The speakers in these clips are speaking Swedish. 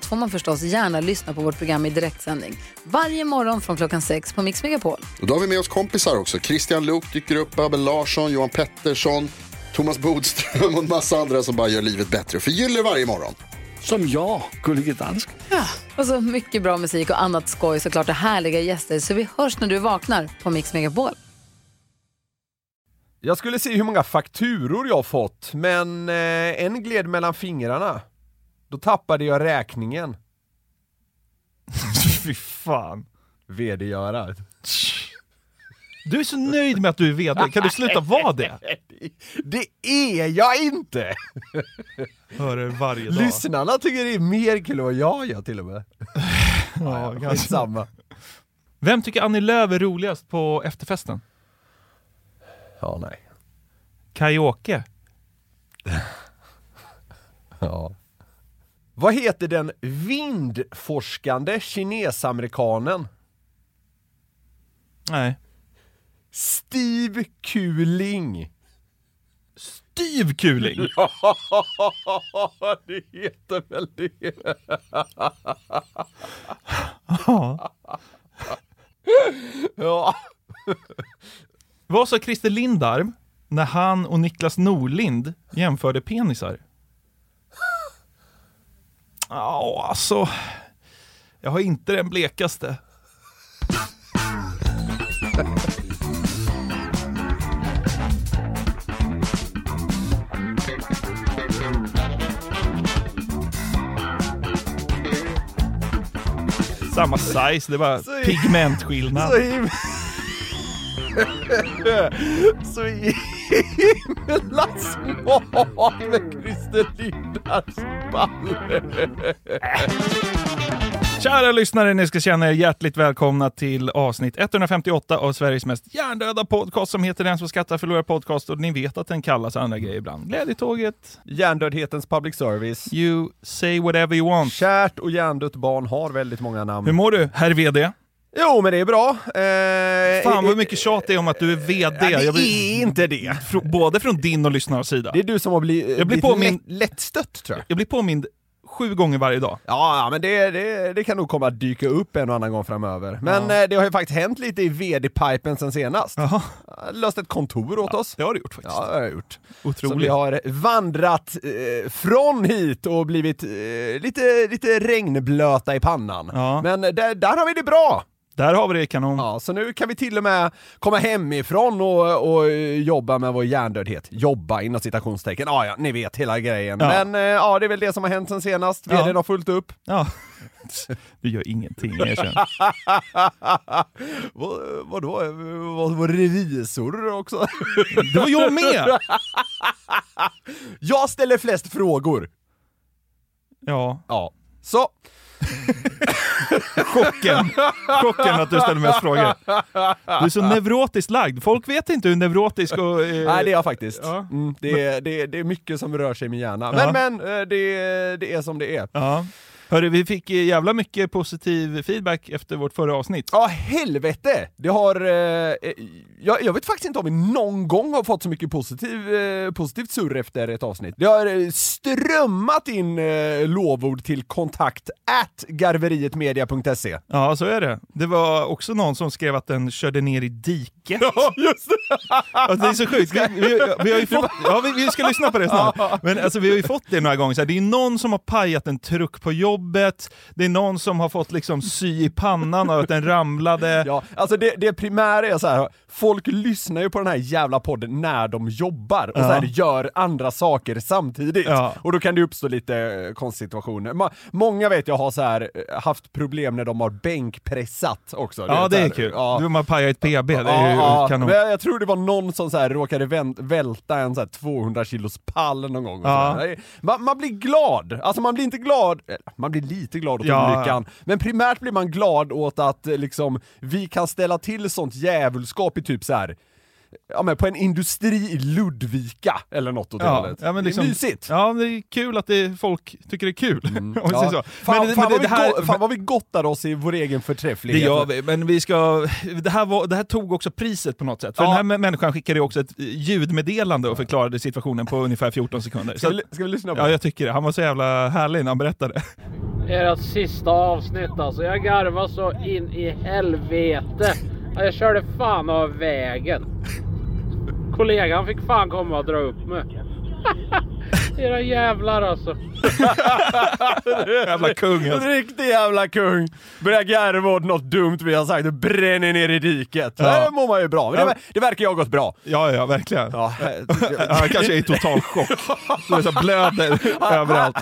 allt får man förstås gärna lyssna på vårt program i direktsändning. Varje morgon från klockan sex på Mix Megapol. Och då har vi med oss kompisar också. Christian Luuk dyker upp, Abel Larsson, Johan Pettersson, Thomas Bodström och en massa andra som bara gör livet bättre och förgyller varje morgon. Som jag, Gullige Dansken. Och så mycket bra musik och annat skoj såklart och härliga gäster. Så vi hörs när du vaknar på Mix Megapol. Jag skulle se hur många fakturor jag fått, men eh, en gled mellan fingrarna. Då tappade jag räkningen. Fy fan. VD-göra. Du är så nöjd med att du är VD, kan du sluta vara det? Det är jag inte! Hör det varje dag. Lyssnarna tycker det är mer kul än vad jag gör till och med. Ja, Ja, ganska. samma. Vem tycker Annie Lööf är roligast på efterfesten? Ja, nej. Karaoke? Ja. Vad heter den vindforskande kinesamerikanen? Nej. Steve Kuling. Steve Kuling? Ja, det heter väl det. Ja. Ja. Vad sa Christer Lindarw när han och Niklas Norlind jämförde penisar? Ja, alltså. Jag har inte den blekaste. Samma size, det var Så- pigmentskillnad. Så himla... Så himla smart med Christer Lindarws balle. Kära lyssnare, ni ska känna er hjärtligt välkomna till avsnitt 158 av Sveriges mest hjärndöda podcast som heter Den som skrattar förlorar podcast och ni vet att den kallas andra grejer ibland. Glädjetåget, Hjärndödhetens public service. you say whatever you want. Kärt och hjärndött barn har väldigt många namn. Hur mår du, herr VD? Jo, men det är bra. Eh, Fan eh, vad mycket tjat det är om att du är VD. Ja, det Jag blir- är inte det. Både från din och lyssnarnas sida. Det är du som har blivit, Jag blir påmind- lätt, lättstött tror jag. Jag blir påmind sju gånger varje dag. Ja, ja men det, det, det kan nog komma att dyka upp en och annan gång framöver. Men eh, det har ju faktiskt hänt lite i VD-pipen sen senast. Jag Löst ett kontor åt oss. det har du gjort faktiskt. Ja, det har jag gjort. Så vi Otroligt. har vandrat eh, från hit och blivit eh, lite, lite regnblöta i pannan. Ja. Men där, där har vi det bra! Där har vi det kanon. Ja, så nu kan vi till och med komma hemifrån och, och jobba med vår hjärndödhet. Jobba inom citationstecken. Ja, ja, ni vet hela grejen. Ja. Men eh, ja, det är väl det som har hänt sen senast. Ja. VDn har fullt upp. Ja. Du gör ingenting, erkänn. Vad, vadå? Var, var revisor också? Det var jag med! Jag ställer flest frågor. Ja, Ja. Så, chocken. Chocken att du ställer mest frågor. Du är så neurotiskt lagd. Folk vet inte hur neurotisk och... Eh, nej det är jag faktiskt. Ja. Mm, det, är, det, är, det är mycket som rör sig i min hjärna. Ja. Men men, eh, det, det är som det är. Ja. Hörru, vi fick eh, jävla mycket positiv feedback efter vårt förra avsnitt. Ja, helvete! Det har... Eh, eh, jag, jag vet faktiskt inte om vi någon gång har fått så mycket positiv, eh, positivt surr efter ett avsnitt. Det har eh, strömmat in eh, lovord till kontakt at garverietmedia.se. Ja, så är det. Det var också någon som skrev att den körde ner i diket. Ja, just det! Alltså, det är så sjukt. Vi, vi, vi, har ju fått, ja, vi, vi ska lyssna på det snart. Men alltså, vi har ju fått det några gånger. Så här, det är någon som har pajat en truck på jobbet, det är någon som har fått liksom sy i pannan av att den ramlade. Ja, alltså det, det primära är så här. folk lyssnar ju på den här jävla podden när de jobbar och Ja. så här, gör andra saker samtidigt. Ja. Och då kan det uppstå lite eh, konstsituationer. Ma- många vet jag har så här eh, haft problem när de har bänkpressat också. Ja, det så är kul. Ja. Du har pajat ett PB, det är Ja, ju kanon. Men jag, jag tror det var någon som så här råkade vänt, välta en så här 200 kilos pall någon gång. Ja. Man, man blir glad, alltså man blir inte glad, eh, man man blir lite glad åt Ja. olyckan. Men primärt blir man glad åt att eh, liksom, vi kan ställa till sånt djävulskap i typ så här. Ja men på en industri i Ludvika eller något åt det Ja, ja, men Det liksom, är mysigt. Ja, det är kul att det, folk tycker det är kul. så. Fan, Men- fan, men vad det vi här- go- fan vad vi gottar oss i vår egen Det förträfflighet. gör vi, men vi ska... Det här, var, det här tog också priset på något sätt. För Ja. den här människan skickade också ett ljudmeddelande och förklarade situationen på ungefär 14 sekunder. Ska Så, vi, ska vi lyssna på ja, det? jag tycker det. Han var så jävla härlig när han berättade. Ert sista avsnitt alltså. Jag garvar så in i helvete. Jag körde fan av vägen. Kollegan fick fan komma och dra upp mig. Era jävlar alltså. Jävla kung alltså. riktig jävla kung! Börjar garva åt något dumt vi har sagt och bränner ner i diket. Ja. Det mår man ju bra. Det, det verkar ju ha gått bra. Ja, ja, verkligen. Ja, Han kanske är i total chock. Så det blöder överallt.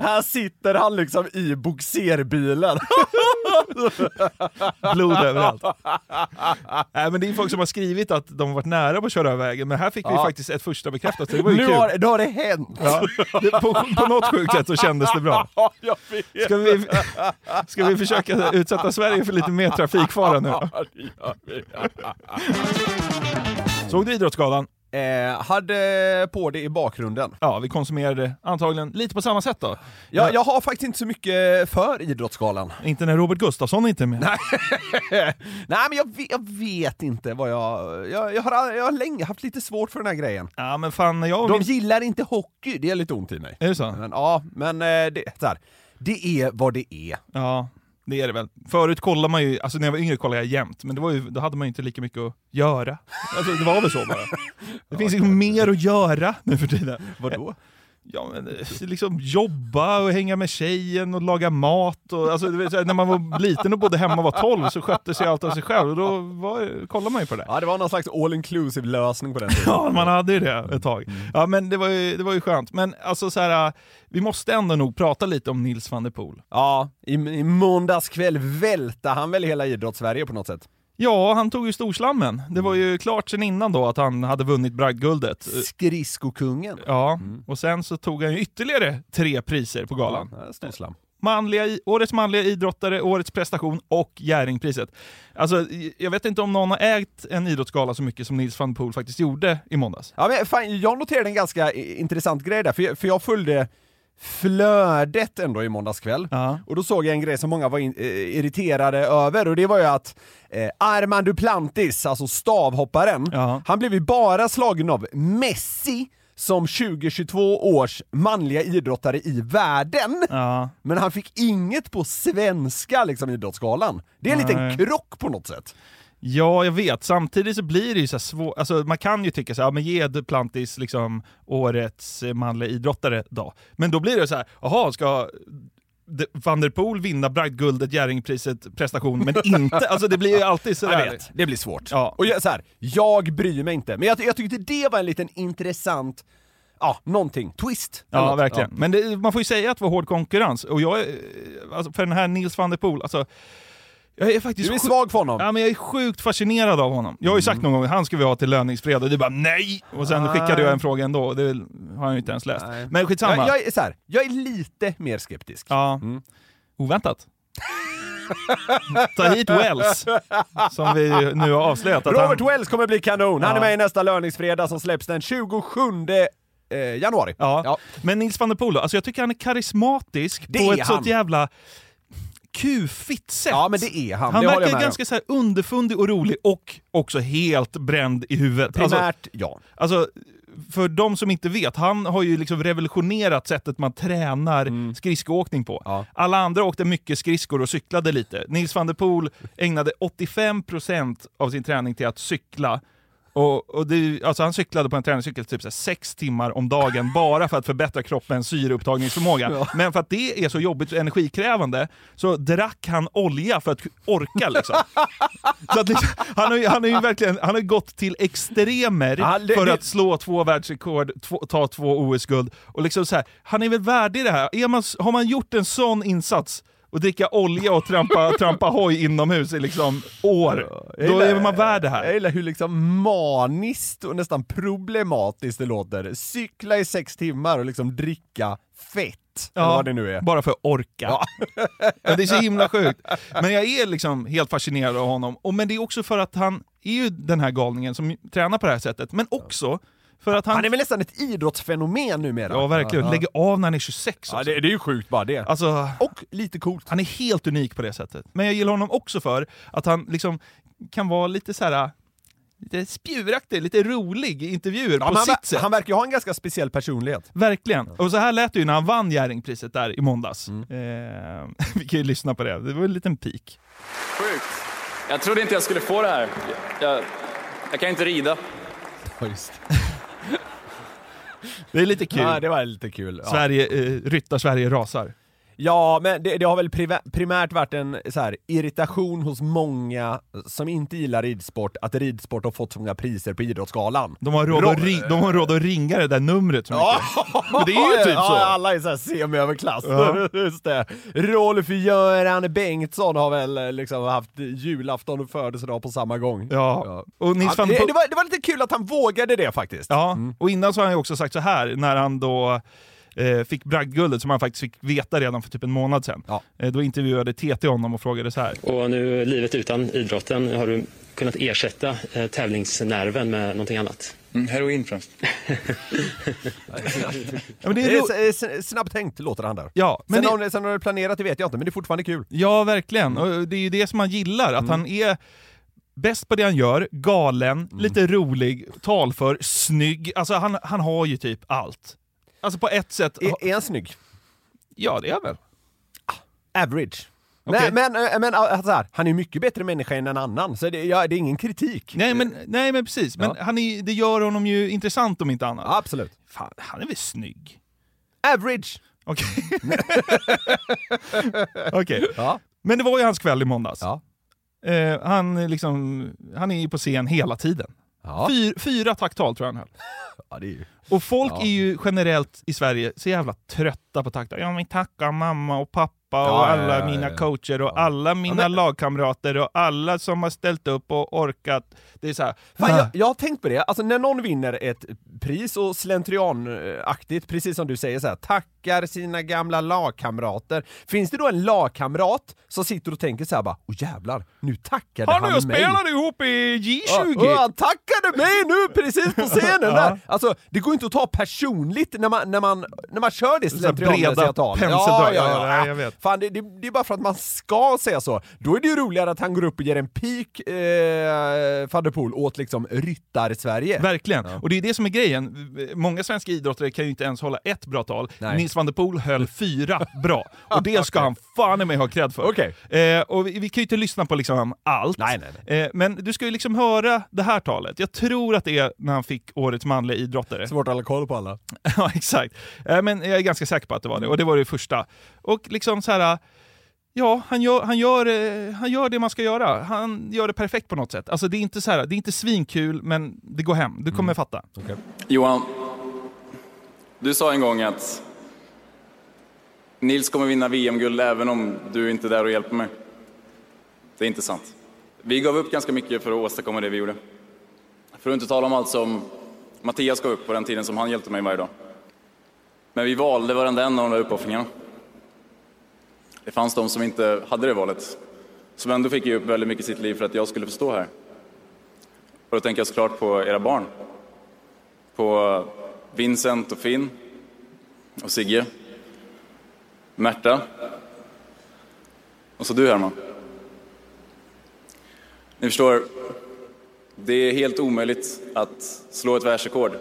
här sitter han liksom i boxerbilen. Blod överallt. Nej, men det är folk som har skrivit att de har varit nära på att köra över vägen, men här fick vi faktiskt ett första bekräftat, så det var ju Nu kul. har, nu har det hänt. Ja, det, på, på något sjukt sätt så kändes det bra. Ja, jag vet. Ska vi, ska vi försöka utsätta Sverige för lite mer trafikfara nu. Såg du Idrottsgalan? Eh, hade på det i bakgrunden. Ja, vi konsumerade antagligen lite på samma sätt då. Jag, jag har faktiskt inte så mycket för Idrottsgalan. Inte när Robert Gustafsson inte är med. Nej men jag vet, jag vet inte vad jag... Jag, jag, har, jag har länge haft lite svårt för den här grejen. Ja, men fan, jag De gillar inte hockey, det är lite ont i mig. Är det så? Men, ja, men eh, det, så här, det är vad det är. Ja, det är det väl. Förut kollade man ju, alltså när jag var yngre kollade jag jämt, men det var ju, då hade man ju inte lika mycket att göra. Alltså det var väl så bara. Det finns ju mer att göra nu för tiden. Vadå? Ja men eh, liksom jobba och hänga med tjejen och laga mat och alltså, när man var liten och bodde hemma och var 12 så skötte sig allt av sig själv och då var, kollade man ju på det. Ja, det var någon slags all inclusive lösning på den tiden. Ja, man hade ju det ett tag. Ja, men det var ju, det var ju skönt. Men alltså så här, vi måste ändå nog prata lite om Nils van der Poel. Ja, i, i måndags kväll välte han väl hela idrottssverige på något sätt. Ja, han tog ju storslammen. Det var ju klart sen innan då att han hade vunnit bragdguldet. Skridskokungen. Ja, och sen så tog han ju ytterligare tre priser på galan. Ja, storslam. Manliga, årets manliga idrottare, årets prestation och Jerringpriset. Alltså, jag vet inte om någon har ägt en idrottsgala så mycket som Nils van Poel faktiskt gjorde i måndags. Ja, men fan, jag noterade en ganska intressant grej där, för jag, för jag följde flödet ändå i måndags kväll. Ja. Och då såg jag en grej som många var in, eh, irriterade över och det var ju att eh, Armand Duplantis, alltså stavhopparen, Ja. han blev ju bara slagen av Messi som 2022 års manliga idrottare i världen. Ja. Men han fick inget på svenska liksom Idrottsgalan. Det är en Nej. liten krock på något sätt. Ja, jag vet. Samtidigt så blir det ju så svårt. Alltså, man kan ju tycka så här, ja, men ge Duplantis liksom årets eh, manliga idrottare då. Men då blir det så här, jaha, ska van der Poel vinna bragdguldet, Jerringpriset, prestation, men inte... Alltså det blir ju alltid Jag sådär. vet, det blir svårt. Ja. Och jag, så här, jag bryr mig inte, men jag, jag tyckte det var en liten intressant, ja, någonting, twist. Ja, verkligen. Men det, man får ju säga att det var hård konkurrens. Och jag, är- alltså för den här Nils van der Poel, alltså, jag är faktiskt Du är svag för honom. Ja, men jag är sjukt fascinerad av honom. Jag har ju sagt någon gång att han ska vi ha till löningsfredag, och du bara nej! Och sen Nej. skickade jag en fråga ändå, det vill- har han ju inte ens läst. Men skitsamma. Jag, jag, är så här, jag är lite mer skeptisk. Ja. Mm. Oväntat. Ta hit Wells, som vi nu har avslöjat att Robert han... Wells kommer bli kanon, han Ja. är med i nästa löningsfredag som släpps den 27 eh, januari. Ja. Men Nils van der Poel alltså jag tycker han är karismatisk Det på är ett han. sånt jävla kufigt sätt. Ja, men det är han. Han det verkar ganska så underfundig och rolig och också helt bränd i huvudet. Alltså, Primärt, ja. alltså, för de som inte vet, han har ju liksom revolutionerat sättet man tränar skridskoåkning på. Ja. Alla andra åkte mycket skridskor och cyklade lite. Nils van der Poel ägnade 85% av sin träning till att cykla. Och, och det, alltså han cyklade på en träningscykel typ så sex timmar om dagen bara för att förbättra kroppens syreupptagningsförmåga. Men för att det är så jobbigt och energikrävande så drack han olja för att orka. Liksom. så att han, har han, har ju verkligen, han har gått till extremer Ja, det- för att slå två världsrekord, två, ta två OS-guld. Och liksom så här, han är väl värdig det här. Är man, har man gjort en sån insats och dricka olja och trampa, trampa hoj inomhus i liksom år, Jag då gillar- är man värd det Jag här. gillar hur liksom maniskt och nästan problematiskt det låter. Cykla i sex timmar och liksom dricka fett. allt, eller vad det nu är. Bara för att orka. Ja. det är så himla sjukt. Men jag är liksom helt fascinerad av honom. Och, men det är också för att han är ju den här galningen som tränar på det här sättet, men också för att han... Han är väl nästan ett idrottsfenomen numera? Ja, verkligen. Ja. Lägger av när han är 26 Ja, också. det, det är ju sjukt bara det. Alltså, Och lite coolt. han är helt unik på det sättet. Men jag gillar honom också för att han liksom kan vara lite så här lite spjuraktig, lite rolig i intervjuer Ja, på han, sitt sätt. han verkar ju ha en ganska speciell personlighet. Verkligen. Och så här lät det ju när han vann Jerringpriset där i måndags. Mm. Eh, vi kan ju lyssna på det. Det var en liten peak. Sjukt. Jag trodde inte jag skulle få det här. Jag, jag kan inte rida. Det är lite kul. Ja, det var lite kul. Ja. Sverige, eh, Ryttar-Sverige rasar. Ja, men det, det har väl primärt varit en så här, irritation hos många som inte gillar ridsport, att ridsport har fått så många priser på Idrottsgalan. De har råd, att, ri- de har råd att ringa det där numret så mycket. Men det är ju typ ja, så. alla är såhär semi-överklass. Ja. Just det. Rolf-Göran Bengtsson har väl eh, liksom haft julafton och födelsedag på samma gång. Ja. Och Nils Ja, det, det, var, det var lite kul att han vågade det faktiskt. Ja, Mm. och innan så har han ju också sagt så här när han då eh, fick bragdguldet som han faktiskt fick veta redan för typ en månad sedan. Ja. Eh, då intervjuade TT honom och frågade så här. Och nu livet utan idrotten, har du kunnat ersätta eh, tävlingsnerven med någonting annat? Mm, heroin främst. Ja, men det är s- snabbt tänkt låter han där. ja, men Sen, det, har, sen har du planerat det vet jag inte, men det är fortfarande kul. ja, verkligen. Och det är ju det som han gillar, att han är bäst på det han gör, galen, lite rolig, talför, snygg. Alltså han, han har ju typ allt. Alltså på ett sätt, Är, är han snygg? ja det är han väl. Average. Okej. Men, men, eh, men alltså han är mycket bättre människa än en annan, så det, ja, det är ingen kritik. Nej men, nej, men precis, men Ja. han är, det gör honom ju intressant om inte annat. Absolut. Fan, han är väl snygg? Average! Okej. Okej. Ja. Men det var ju hans kväll i måndags. Ja. Eh, han, liksom, han är ju på scen hela tiden. Ja. Fyr, fyra tacktal tror jag han höll. ja, ju... Och folk Ja. är ju generellt i Sverige så jävla trötta på tacktal. Jag vill tacka mamma och pappa och Ja, ja, alla ja, ja, mina ja. coacher och Ja. alla mina men- lagkamrater och alla som har ställt upp och orkat. Det är så här, Fan, jag, jag har tänkt på det, alltså när någon vinner ett pris och slentrianaktigt, precis som du säger så här, tackar sina gamla lagkamrater. Finns det då en lagkamrat som sitter och tänker så här bara, åh jävlar, nu tackade han, Han och jag mig. spelade ihop i Ja, J20! och han tackade mig nu precis på scenen Ja. där! Alltså, det går inte att ta personligt när man, när man, när man kör det slentrianmässiga tal. penseldrag. Ja, nej, jag vet. Fan, det, det, det är bara för att man ska säga så. Då är det ju roligare att han går upp och ger en pik, eh, van der Poel, åt liksom ryttar-Sverige. Verkligen. Och det är det som är grejen. Många svenska idrottare kan ju inte ens hålla ett bra tal. Nej. Nils van der Poel höll fyra bra. Och det ska han fan i mig ha cred för. Okej. Eh, och vi, vi kan ju inte lyssna på liksom allt. Nej, nej, Eh, men du ska ju liksom höra det här talet. Jag tror att det är när han fick Årets manliga idrottare. Svårt att hålla koll på alla. ja, exakt. Eh, men jag är ganska säker på att det var det. Och det var det första. Och liksom så här... Ja, han gör, han, gör, eh, han gör det man ska göra. Han gör det perfekt på något sätt. Alltså det är inte så här, det är inte svinkul, men det går hem. Du kommer fatta. Johan, du sa en gång att Nils kommer vinna VM-guld även om du inte är där och hjälper mig. Det är inte sant. Vi gav upp ganska mycket för att åstadkomma det vi gjorde. För att inte tala om allt som Mattias gav upp på den tiden som han hjälpte mig varje dag. Men vi valde varenda en av de där uppoffringarna. Det fanns de som inte hade det valet, som ändå fick ge upp väldigt mycket i sitt liv för att jag skulle få stå här. Och då tänker jag såklart på era barn. På Vincent och Finn och Sigge. Märta. Och så du Herman. Ni förstår, det är helt omöjligt att slå ett världsrekord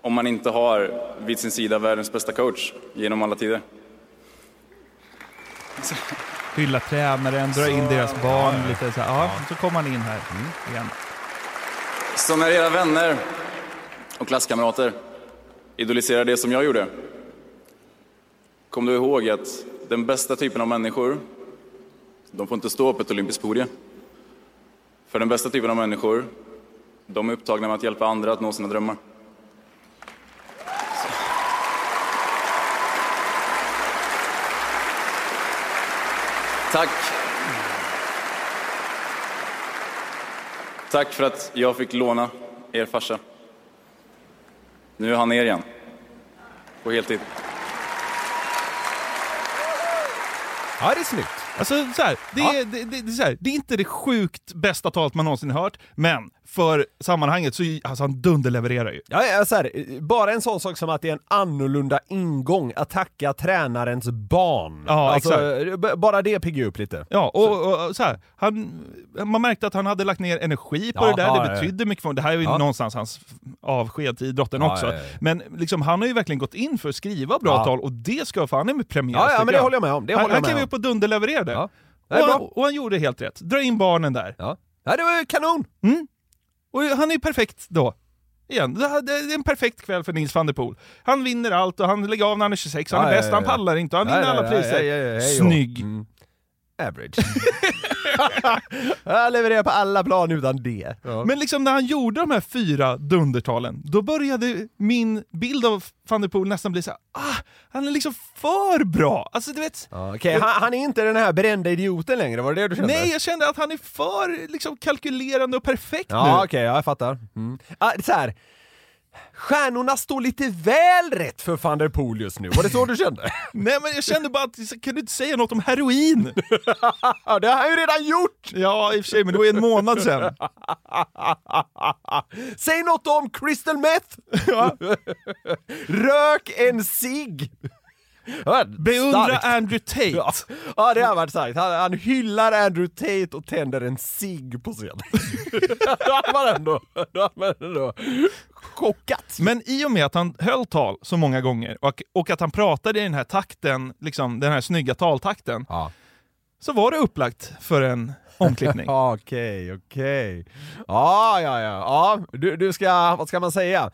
om man inte har vid sin sida världens bästa coach genom alla tider. Hylla tränaren, dra in deras barn lite så här. Ja, så kommer han in här igen. Så när era vänner och klasskamrater idoliserar det som jag gjorde, kom du ihåg att den bästa typen av människor, de får inte stå på ett olympiskt podium. För den bästa typen av människor, de är upptagna med att hjälpa andra att nå sina drömmar. Tack. Tack för att jag fick låna er farsa. Nu är han er igen. På heltid. Ja, är snyggt. Alltså, så här, det, är, det, det, det, är så här, det är inte det sjukt bästa talet man någonsin hört, men för sammanhanget så alltså, han dunderlevererar ju. Ja, ja, så här, bara en sån sak som att det är en annorlunda ingång att tacka tränarens barn. Ja, alltså, exakt. Bara det piggar upp lite. Ja, och, och, så här, han, man märkte att han hade lagt ner energi på Ja, det där, ja, det betydde mycket för honom. Det här är ju någonstans hans avsked till idrotten också. Men liksom, han har ju verkligen gått in för att skriva bra tal och det ska fan med premieras. Ja, ja, men det håller jag med om. Det han håller jag han klev upp och dunderlevererade. Ja. Det är Och, han, och han gjorde helt rätt. Dra in barnen där. Ja. ja, det var ju kanon! Och han är ju perfekt då. Igen, det är en perfekt kväll för Nils van der Poel. Han vinner allt och han lägger av när han är 26, han Ja, är ja, bäst, ja, han ja. pallar inte och han vinner alla priser. ja, ja, ja. Snygg! Mm. Average. jag levererar på alla plan utan det. Ja. Men liksom när han gjorde de här fyra dundertalen, då började min bild av van der Poel nästan bli så här, ah, han är liksom för bra! Alltså du vet, Ja, okej, han, han är inte den här brända idioten längre, var det det du kände? nej jag kände att han är för liksom, kalkylerande och perfekt Ja nu. okej, ja, jag fattar. Mm. Ah, så här. Stjärnorna står lite väl rätt för van der Poel just nu, var det så du kände? Nej men jag kände bara att, kan du inte säga något om heroin? Det har han ju redan gjort! Ja i och för sig, men det var ju en månad sedan. Säg något om crystal meth! Rök en cigg! Beundra starkt. Andrew Tate. Ja, ja det har varit starkt. Han, han hyllar Andrew Tate och tänder en cigg på scen. Då har man ändå, då har man ändå chockat. Men i och med att han höll tal så många gånger och, och att han pratade i den här takten, liksom den här snygga taltakten, Ja. så var det upplagt för en omklippning. Okej, okej. Ja, ja, ja. ja du, du ska, vad ska man säga?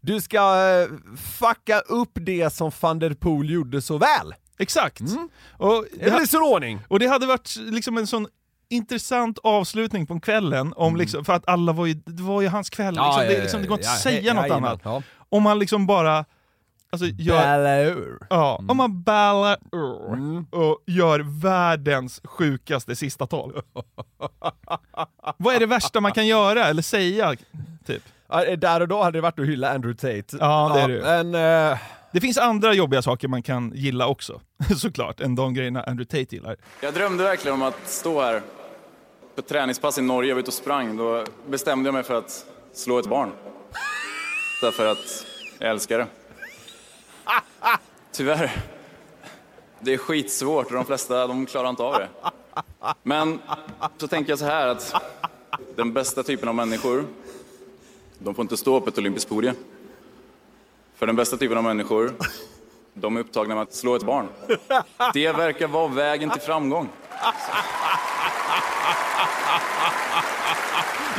Du ska eh, fucka upp det som van der Poel gjorde så väl. Exakt! Mm. Och, Det är väl i sån ordning? och det hade varit liksom en sån intressant avslutning på kvällen, om Mm. liksom, för att alla var ju, det var ju hans kväll, liksom, det, liksom, det går inte att säga något annat. Ja. Om man liksom bara alltså, gör, Bälla ur. ja, om man ballar ur Mm. och gör världens sjukaste sista tal. Vad är det värsta man kan göra eller säga? Typ? Ja, där och då hade det varit att hylla Andrew Tate. Ja, det är det. Men, eh, Det finns andra jobbiga saker man kan gilla också, såklart, än de grejerna Andrew Tate gillar. Jag drömde verkligen om att stå här på ett träningspass i Norge, jag var ute och sprang. Då bestämde jag mig för att slå ett barn. Därför att jag älskar det. Tyvärr, det är skitsvårt och de flesta de klarar inte av det. Men så tänker jag så här att den bästa typen av människor, de får inte stå på ett olympiskt podium. För den bästa typen av människor, de är upptagna med att slå ett barn. Det verkar vara vägen till framgång.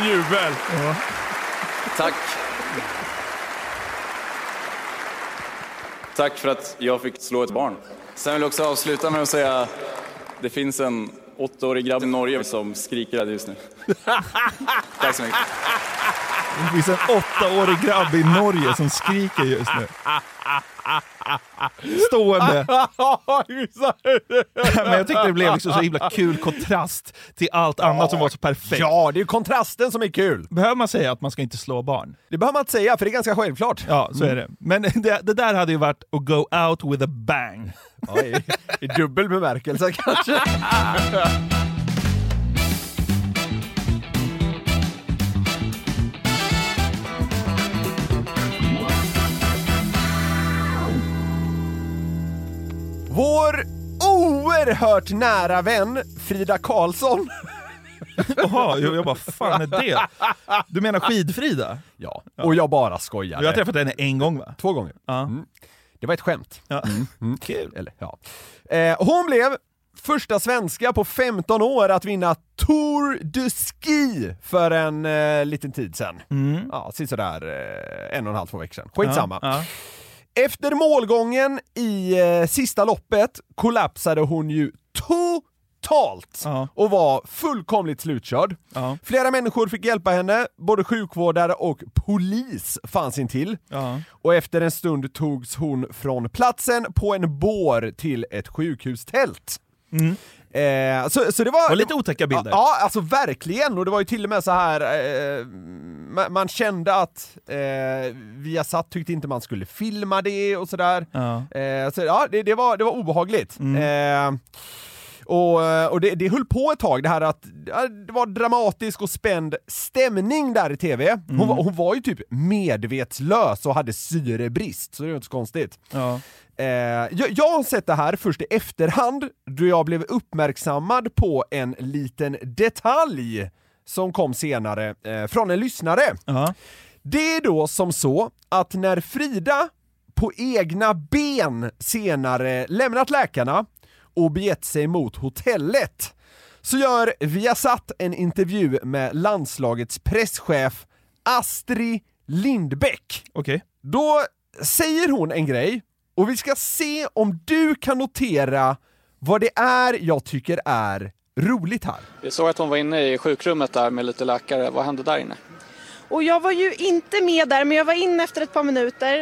Jubel! Tack. Tack för att jag fick slå ett barn. Sen vill jag också avsluta med att säga det finns en åttaårig grabb i Norge som skriker just nu. Tack så mycket. Det finns en åttaårig grabb i Norge som skriker just nu. Stående. Men jag tyckte det blev liksom så himla kul kontrast till allt annat som var så perfekt. Ja, det är ju kontrasten som är kul. Behöver man säga att man ska inte slå barn? Det behöver man inte säga, för det är ganska självklart. Ja, så är det. Men det, det där hade ju varit att go out with a bang. I, I dubbel bemärkelse kanske. Vår oerhört nära vän Frida Karlsson. Jaha, jag, bara, fan är det? Du menar Skidfrida? Ja, och jag bara skojar. Jag har träffat henne en gång va? Två gånger. Ja. Mm. Det var ett skämt. ja. Kul. Eller, ja. eh, hon blev första svenska på 15 år att vinna Tour de Ski för en eh, liten tid sedan. Ja, sådär eh, en och en halv, två veckor sedan. Skitsamma. Ja, Efter målgången i eh, sista loppet kollapsade hon ju totalt Ja. och var fullkomligt slutkörd. Ja. Flera människor fick hjälpa henne, både sjukvårdare och polis fanns intill. ja. Och efter en stund togs hon från platsen på en bår till ett sjukhustält. Eh, så, så det var... Mm. var lite otäcka bilder. Ja, alltså verkligen! Och det var ju till och med så här eh, man, man kände att eh, Viasat tyckte inte man skulle filma det och sådär. Ja. Eh, så ja, det, det, var, det var obehagligt. Mm. Eh, Och, och det, det höll på ett tag, det här att det var dramatisk och spänd stämning där i TV. Hon, Mm. var, hon var ju typ medvetslös och hade syrebrist, så det är inte så konstigt. Ja. Eh, jag, jag har sett det här först i efterhand, då jag blev uppmärksammad på en liten detalj som kom senare eh, från en lyssnare. Ja. Det är då som så att när Frida på egna ben senare lämnat läkarna och begett sig mot hotellet så gör Viasat en intervju med landslagets presschef Astrid Lindbäck. Okej. Då säger hon en grej och vi ska se om du kan notera vad det är jag tycker är roligt här. Vi såg att hon var inne i sjukrummet där med lite läkare. Vad hände där inne? Och jag var ju inte med där, men jag var inne efter ett par minuter.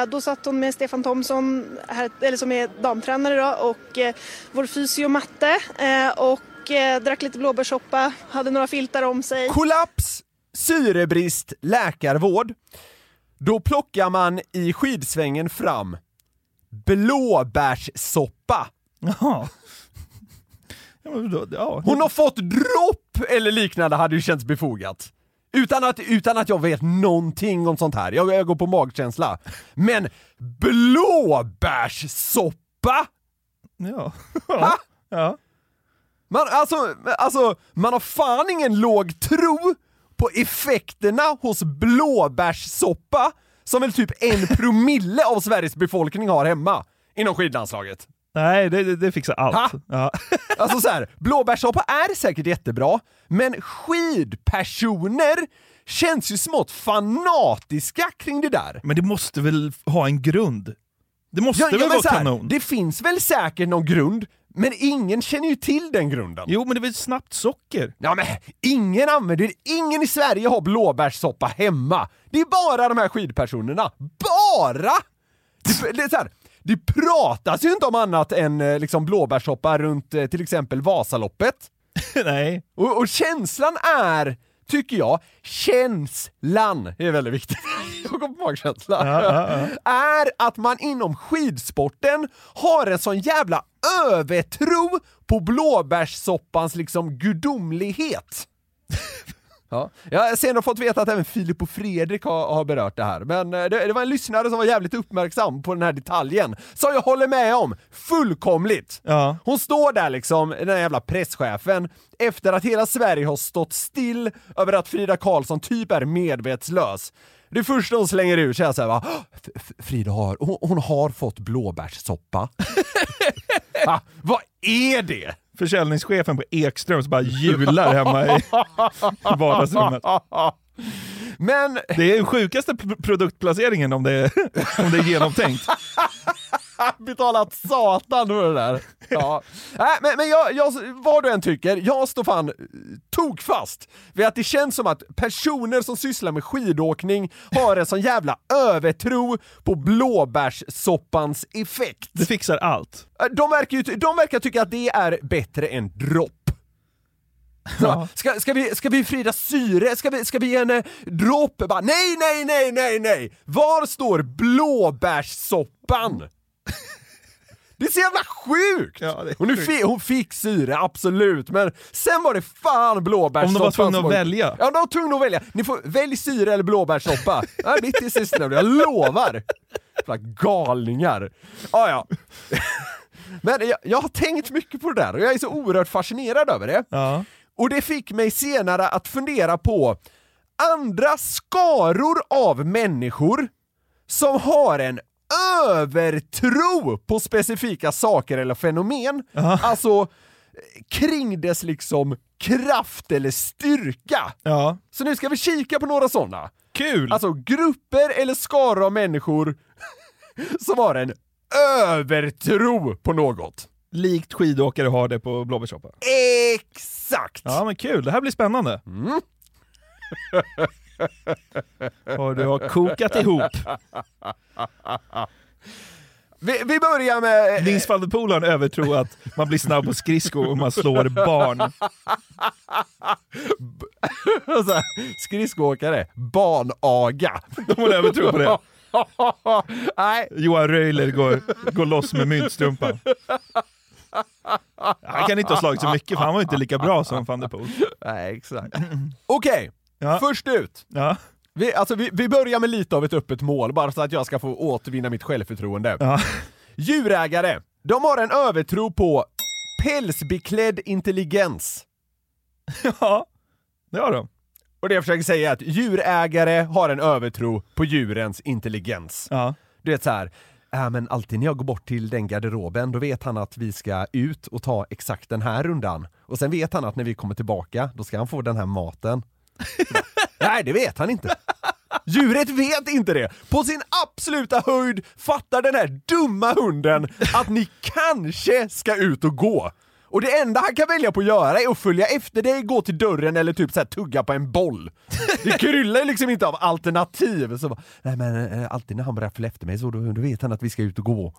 Eh, då satt hon med Stefan Thomsson, här, eller som är damtränare då, och eh, vår fysio Matte. Eh, och eh, drack lite blåbärssoppa, hade några filtar om sig. Kollaps, syrebrist, läkarvård. Då plockar man i skidsvängen fram blåbärssoppa. Jaha. Hon har fått dropp eller liknande hade ju känts befogat. Utan att, utan att jag vet någonting om sånt här, jag, jag går på magkänsla. Men blåbärssoppa? Ja. Ha? ja. Man, alltså, alltså, man har fan ingen låg tro på effekterna hos blåbärssoppa som väl typ en promille av Sveriges befolkning har hemma inom skidlandslaget. Nej, det, det, fixar allt. Ha? Ja. Alltså så här, blåbärssoppa är säkert jättebra, men skidpersoner känns ju smått fanatiska kring det där. Men det måste väl ha en grund? Det måste väl men vara här, kanon? Det finns väl säkert någon grund, men ingen känner ju till den grunden. Jo, men det är väl snabbt socker? Ja men ingen använder det, ingen i Sverige har blåbärssoppa hemma. Det är bara de här skidpersonerna. Bara! Det, det, är så här, det pratas ju inte om annat än eh, liksom blåbärssoppa runt eh, till exempel Vasaloppet. Nej. Och, och känslan är, tycker jag, känslan är väldigt viktigt. jag går på magkänsla. Ja, ja, Är att man inom skidsporten har en sån jävla övertro på blåbärssoppans liksom gudomlighet. Ja. Jag har senare fått veta att även Filip och Fredrik har, har berört det här, men eh, det, det var en lyssnare som var jävligt uppmärksam på den här detaljen, som jag håller med om fullkomligt. Ja. Hon står där liksom, den här jävla presschefen, efter att hela Sverige har stått still över att Frida Karlsson typ är medvetslös. Det första hon slänger ur sig är såhär va, "F- F- Frida har, hon, hon har fått blåbärssoppa. ah, vad är det? Försäljningschefen på Ekströms bara hjular hemma i vardagsrummet. Men Det är den sjukaste produktplaceringen om det är, om det är genomtänkt. betalat satan för det där. Ja. Nej, men, men jag, jag, vad du än tycker, jag står fan eh, tog fast vid att det känns som att personer som sysslar med skidåkning har en sån jävla övertro på blåbärssoppans effekt. Det fixar allt. Eh, De verkar, ju, de verkar tycka att det är bättre än dropp. Så, ska, ska, vi, ska vi frida syre? Ska vi, ska vi ge henne dropp? Bara, nej, nej, nej, nej, nej! Var står blåbärssoppan? Det är så jävla sjukt! Ja, det är sjukt. fi, hon fick syre, absolut, men sen var det fan blåbärssoppan Om de var tvungna att välja. Ja, de var tvungna att välja. Ni får välj syre eller blåbärssoppa. ja, mitt i sistnämnda, jag lovar! Jävla galningar. Ah, ja. Men jag, jag har tänkt mycket på det där och jag är så oerhört fascinerad över det. Ja. Och det fick mig senare att fundera på andra skaror av människor som har en övertro på specifika saker eller fenomen. Alltså eh, kring dess liksom kraft eller styrka. Ja. Så nu ska vi kika på några sådana. Kul! Alltså grupper eller skaror av människor som har en övertro på något. Likt skidåkare har det på blåbärssoppa. Exakt! Ja men kul, det här blir spännande. Mm. Och du har kokat ihop. Vi, vi börjar med... Nils van der Poel har en övertro att man blir snabb på skridskor om man slår barn. Skridskoåkare, barnaga. De har en övertro på det. Nej, Johan Röjler går, går loss med myntstrumpan. Han kan inte ha slagit så mycket för han var inte lika bra som van der Poel. Nej, exakt. Okej, Ja. först ut. Ja. Vi, alltså, vi, vi börjar med lite av ett öppet mål, bara så att jag ska få återvinna mitt självförtroende. Ja. Djurägare, de har en övertro på pälsbeklädd intelligens. ja, det har de. Och det jag försöker säga är att djurägare har en övertro på djurens intelligens. Ja. Du vet så här. Äh, men alltid när jag går bort till den garderoben, då vet han att vi ska ut och ta exakt den här rundan. Och sen vet han att när vi kommer tillbaka, då ska han få den här maten. Nej, det vet han inte. Djuret vet inte det! På sin absoluta höjd fattar den här dumma hunden att ni kanske ska ut och gå. Och det enda han kan välja på att göra är att följa efter dig, gå till dörren eller typ så här tugga på en boll. Det kryllar liksom inte av alternativ. Så bara, Nej men eh, alltid när han börjar följa efter mig så då, då vet han att vi ska ut och gå. Och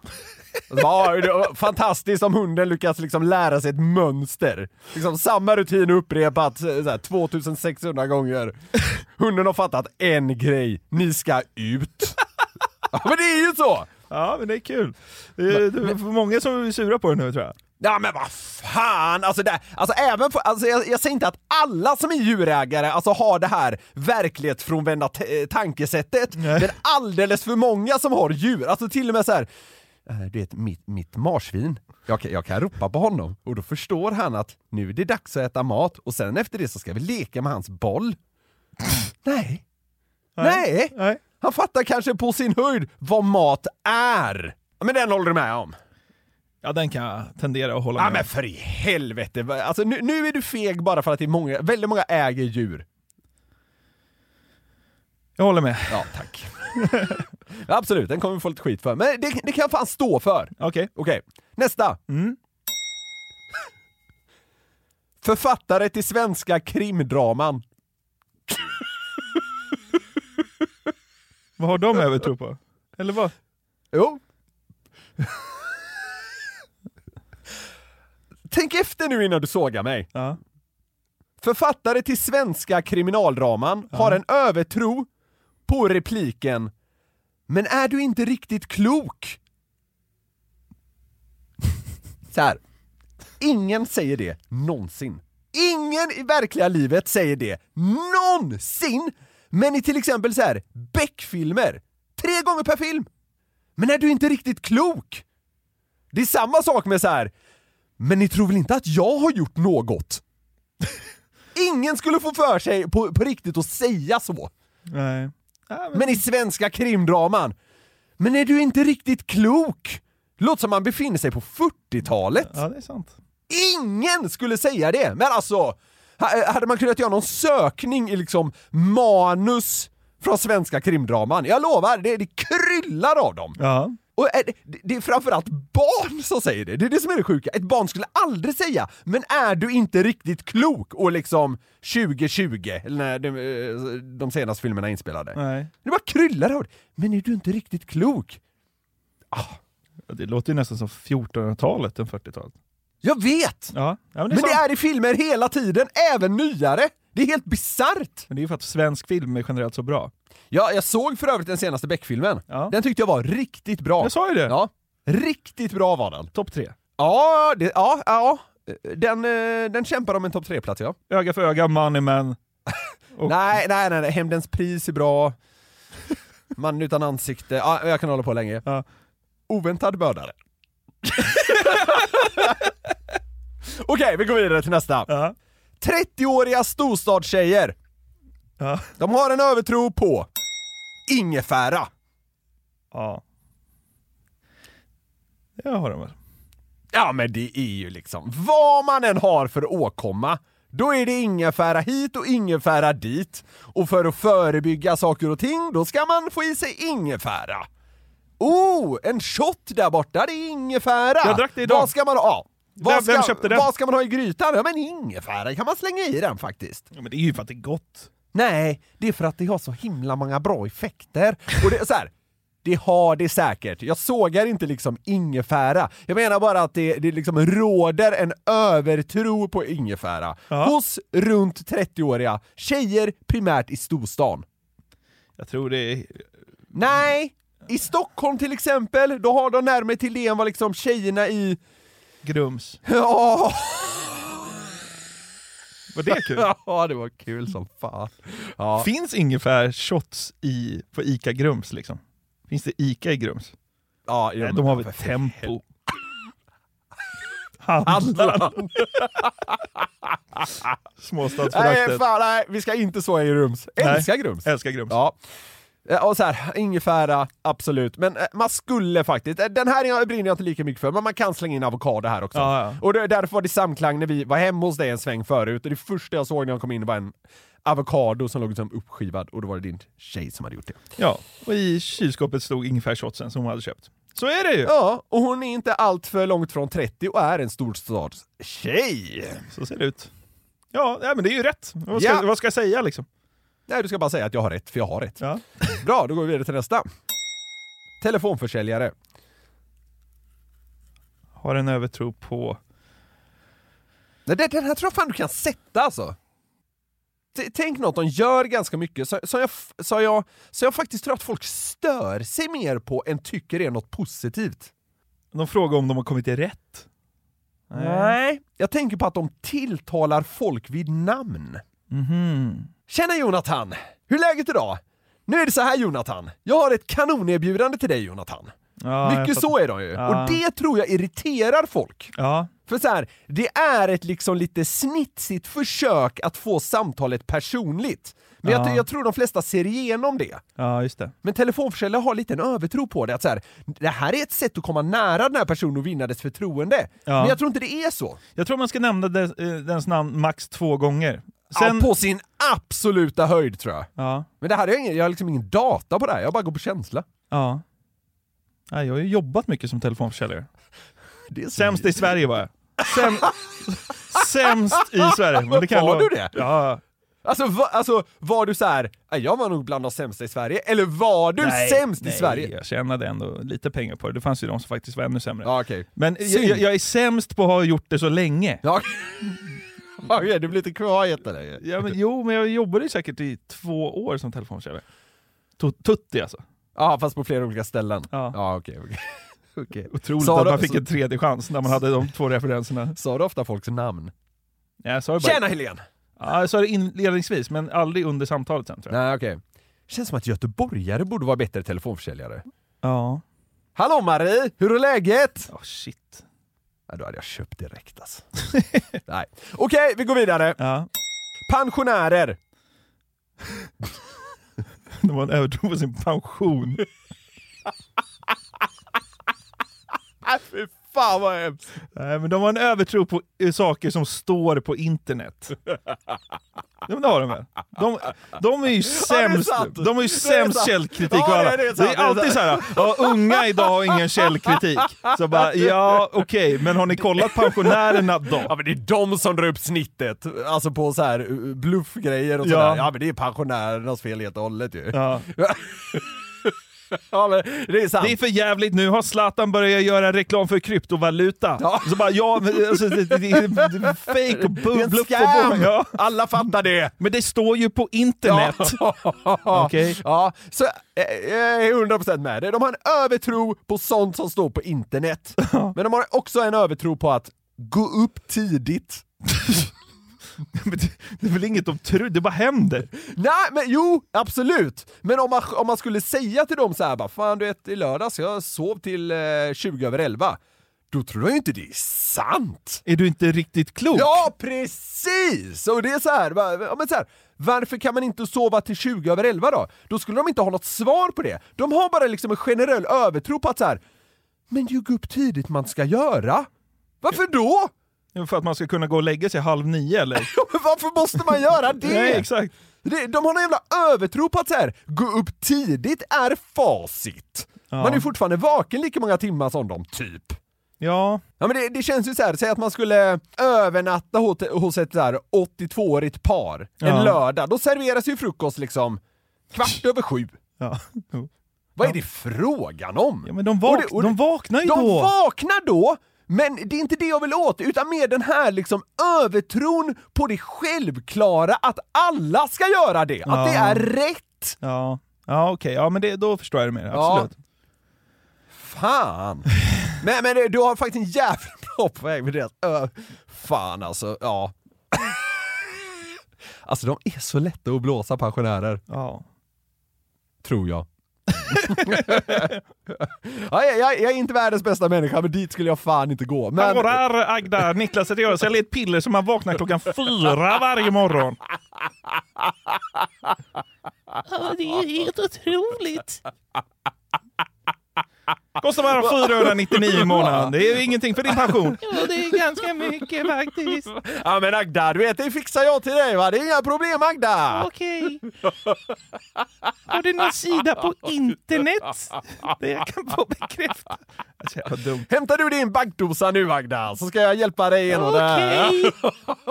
så bara, "Ja, det fantastiskt om hunden lyckas liksom lära sig ett mönster. Liksom samma rutin upprepat så här, 2600 gånger. Hunden har fattat en grej, ni ska ut. Ja men det är ju så! Ja, men det är kul. Det är, det är många som är sura på det nu tror jag. Ja men vad fan! Alltså, det, alltså även för, alltså jag, jag säger inte att alla som är djurägare alltså har det här verklighetsfrånvända t- eh, tankesättet, men alldeles för många som har djur, alltså till och med så här. eh, Du vet, mitt, mitt marsvin, jag, kan- jag kan ropa på honom och då förstår han att nu är det dags att äta mat och sen efter det så ska vi leka med hans boll. Nej. Nej. Nej. Han fattar kanske på sin höjd vad mat är. Men den håller du med om? Ja, den kan jag tendera att hålla Ja med men för i helvete, alltså, nu, nu är du feg bara för att det är många, väldigt många äger djur. Jag håller med. Ja, tack. Absolut, den kommer vi få lite skit för, men det, det kan jag fan stå för. Okej. Okej, nästa. Mm. Författare till svenska krimdraman. Vad har de övertro på? Eller vad? Jo. Tänk efter nu innan du sågar mig. Ja. Författare till svenska kriminaldraman har en övertro på repliken “Men är du inte riktigt klok?” Så här. Ingen säger det någonsin. Ingen i verkliga livet säger det någonsin! Men i till exempel så här Beck-filmer, tre gånger per film. Men är du inte riktigt klok? Det är samma sak med så här. Men ni tror väl inte att jag har gjort något? Ingen skulle få för sig på, på riktigt att säga så. Nej. Men i svenska krimdraman, men är du inte riktigt klok? Låter som man befinner sig på 40-talet. Ja, det är sant. Ingen skulle säga det! Men alltså, ha- hade man kunnat göra någon sökning i liksom manus från svenska krimdraman, jag lovar, det, det kryllar av dem! Ja. Och är det, är framförallt barn som säger det, det är det som är det sjuka. Ett barn skulle aldrig säga “men är du inte riktigt klok?” och liksom 2020, eller när de, eh, de senaste filmerna är inspelade. Nej. Det bara kryllar av. “Men är du inte riktigt klok?” Ja, Det låter ju nästan som 1400-talet än 40-talet. Jag vet! Ja, ja men det är Men det är i filmer hela tiden, även nyare! Det är helt bisarrt! Men det är ju för att svensk film är generellt så bra. Ja, jag såg för övrigt den senaste Beck-filmen. Ja. Den tyckte jag var riktigt bra. Jag sa ju det. Ja, riktigt bra var den. Topp tre. Ja, det, ja, ja. Den, eh, den kämpar om en topp tre-plats ja. Öga för öga, Money Man. Och- Nej, nej, nej, nej, Hämndens pris är bra. Mannen utan ansikte, ja, jag kan hålla på länge. Ja. Oväntad mördare. Okej, vi går vidare till nästa. Ja. 30-åriga storstadstjejer. Ja. De har en övertro på ingefära. ja. Jag har den väl. Ja men det är ju liksom, vad man än har för åkomma, då är det ingefära hit och ingefära dit. Och för att förebygga saker och ting, då ska man få i sig ingefära. Oh, en shot där borta, det är ingefära! Jag drack det idag. Vad ska man ha? Vad Vem- ska, vem köpte den? Vad ska man ha i grytan? Ja men ingefära kan man slänga i den faktiskt. Ja, men det är ju för att det är gott. Nej, det är för att det har så himla många bra effekter. Och det är så här, det har det säkert. Jag sågar inte liksom ingefära. Jag menar bara att det, det liksom råder en övertro på ingefära Ja. hos runt 30-åriga tjejer primärt i storstan. Jag tror det är... Nej, i Stockholm till exempel, då har de närmare till det än vad liksom tjejerna i Grums. Ja, Var det kul? ja, det var kul som fan. Ja. Finns ingefära shots i, på ICA Grums liksom? Finns det ICA i Grums? Ja, Nej, de har väl Tempo? Handlaren. Nej, Småstadsföraktet. fan, nej, vi ska inte så i Grums. Älskar Grums. Älskar Grums. Ja. Eh, Och så här, ingefära, absolut. Men eh, man skulle faktiskt, eh, den här brinner jag inte lika mycket för, men man kan slänga in avokado här också. Ja, ja. Och det, därför var det samklang när vi var hemma hos dig en sväng förut, och det första jag såg när jag kom in var en avokado som låg liksom uppskivad, och då var det din tjej som hade gjort det. Ja, och i kylskåpet stod ingefärshotsen som hon hade köpt. Så är det ju! Ja, och hon är inte allt för långt från 30 och är en storstadstjej. Så ser det ut. Ja, men det är ju rätt. Vad ska, Ja. vad ska jag säga liksom? Nej, du ska bara säga att jag har rätt, för jag har rätt. Ja. Bra, då går vi vidare till nästa. Telefonförsäljare. Har en övertro på... Nej, det- den här tror jag fan du kan sätta alltså. T- Tänk något de gör ganska mycket, så, så, jag, f- så, jag, så jag faktiskt tror att folk stör sig mer på än tycker är något positivt. De frågar om de har kommit till rätt. Nej. Jag tänker på att de tilltalar folk vid namn. Mhm. Tjena Jonathan! Hur är läget idag? Nu är det så här Jonathan, jag har ett kanonerbjudande till dig Jonathan. Ja, Mycket så är de ju, Ja. och det tror jag irriterar folk. Ja. För så här, det är ett liksom lite snitsigt försök att få samtalet personligt. Men Ja. jag, jag tror de flesta ser igenom det. ja, just det. Men telefonförsäljare har lite en övertro på det, att så här, det här är ett sätt att komma nära den här personen och vinna dess förtroende. Ja. Men jag tror inte det är så. Jag tror man ska nämna dess, eh, dens namn max två gånger. Ja, på sin absoluta höjd tror jag. Ja. Men det här är jag, ingen, jag har liksom ingen data på det här, jag bara går på känsla. Ja. Nej, jag har ju jobbat mycket som telefonförsäljare. Det är Sämst i Sverige var jag. Säm, sämst i Sverige. Men det kan Var du det? Ja. Alltså, va, alltså var du så här, "Nej, jag var nog bland de sämsta i Sverige, eller var du Nej, sämst i nej, Sverige? jag tjänade ändå lite pengar på det. Det fanns ju de som faktiskt var ännu sämre. Ja, okej. Men jag, jag är sämst på att ha gjort det så länge. Ja. Okej, du blir lite kvar jättelänge. Ja, men, jo, men jag jobbade ju säkert i två år som telefonförsäljare. Tu- Tutti alltså. Ja, fast på flera olika ställen. Ja. Ja, okej. okej. Okej. Otroligt Sa att man fick så- en tredje chans när man hade de två referenserna. Sa du ofta folks namn? Ja, jag sa det bara, Tjena Helene! Ja, jag sa det inledningsvis, men aldrig under samtalet sen tror jag. Nej, okej. Känns som att göteborgare borde vara bättre telefonförsäljare. Ja. Hallå Marie, hur är läget? Oh, shit. Ja, då hade jag köpt direkt alltså. Nej. Okej, vi går vidare. Ja. Pensionärer. Det var en övertro på sin pension. Fy fan vad hemskt. Nej, men de har en övertro på eh, saker som står på internet. Ja, men det har de väl? De, de är ju sämst, sant. de har ju är sämst sant. källkritik Ja, alla. det är Det sant, är det är alltid sant. så här, ja, unga idag har ingen källkritik. Så bara, ja okej, men har ni kollat pensionärerna då? Ja men det är de som drar upp snittet, alltså på så här uh, bluffgrejer och Ja. sådär. Ja men det är pensionärernas fel helt och hållet ju. Ja. ja men det är sant. Det är för jävligt nu har Zlatan börjat göra reklam för kryptovaluta. Ja. Så bara, ja, men, alltså, det, det, det är fake och bluff och ja. Alla fattar det! Men det står ju på internet. Okej. Ja, så eh, jag är 100% med dig. De har en övertro på sånt som står på internet. Men de har också en övertro på att gå upp tidigt. Det, är väl inget de tror, det bara händer. Nej men jo, absolut! Men om man, om man skulle säga till dem så här bara, fan du vet i lördags, jag sov till eh, 20 över 11. Då tror jag inte det är sant! Är du inte riktigt klok? Ja, precis! Och det är så här, ja, men så här, varför kan man inte sova till 20 över 11 då? Då skulle de inte ha något svar på det. De har bara liksom en generell övertro på att så här, men det är ju gå upp tidigt man ska göra. Varför då? För att man ska kunna gå och lägga sig halv nio eller? Varför måste man göra det? Nej, exakt. De har en jävla övertro på att så här, gå upp tidigt är facit. Ja. Man är fortfarande vaken lika många timmar som dem, typ. Ja, Ja men det, det känns ju så här, säg att man skulle övernatta hos, hos ett så här 82-årigt par Ja. en lördag, då serveras ju frukost liksom kvart över sju. ja. Vad är det frågan om? ja men de, Och vak- det- och de det- vaknar ju De då! vaknar då, men det är inte det jag vill åt, utan mer den här liksom övertron på det självklara att alla ska göra det, att det Ja. är rätt! Ja, ja okej, ja men det, då förstår jag det mer, absolut. Fan! Men, men du har faktiskt en var på väg med deras ö. Fan alltså, ja. Alltså de är så lätta att blåsa pensionärer. Ja. Tror jag. ja, jag, jag, jag är inte världens bästa människa, men dit skulle jag fan inte gå. Men... Hallå där Agda, Niklas heter jag. Säljer ett piller som man vaknar klockan fyra varje morgon. Ja, det är helt otroligt. Kostar bara 499 i månaden. Det är ingenting för din pension. Ja, det är ganska mycket faktiskt. Ja men Agda, du vet det fixar jag till dig va? Det är inga problem Agda! Okej. Har du någon sida på internet där jag kan få bekräfta? Alltså. Hämtar du din bankdosa nu Agda, så ska jag hjälpa dig igenom det här.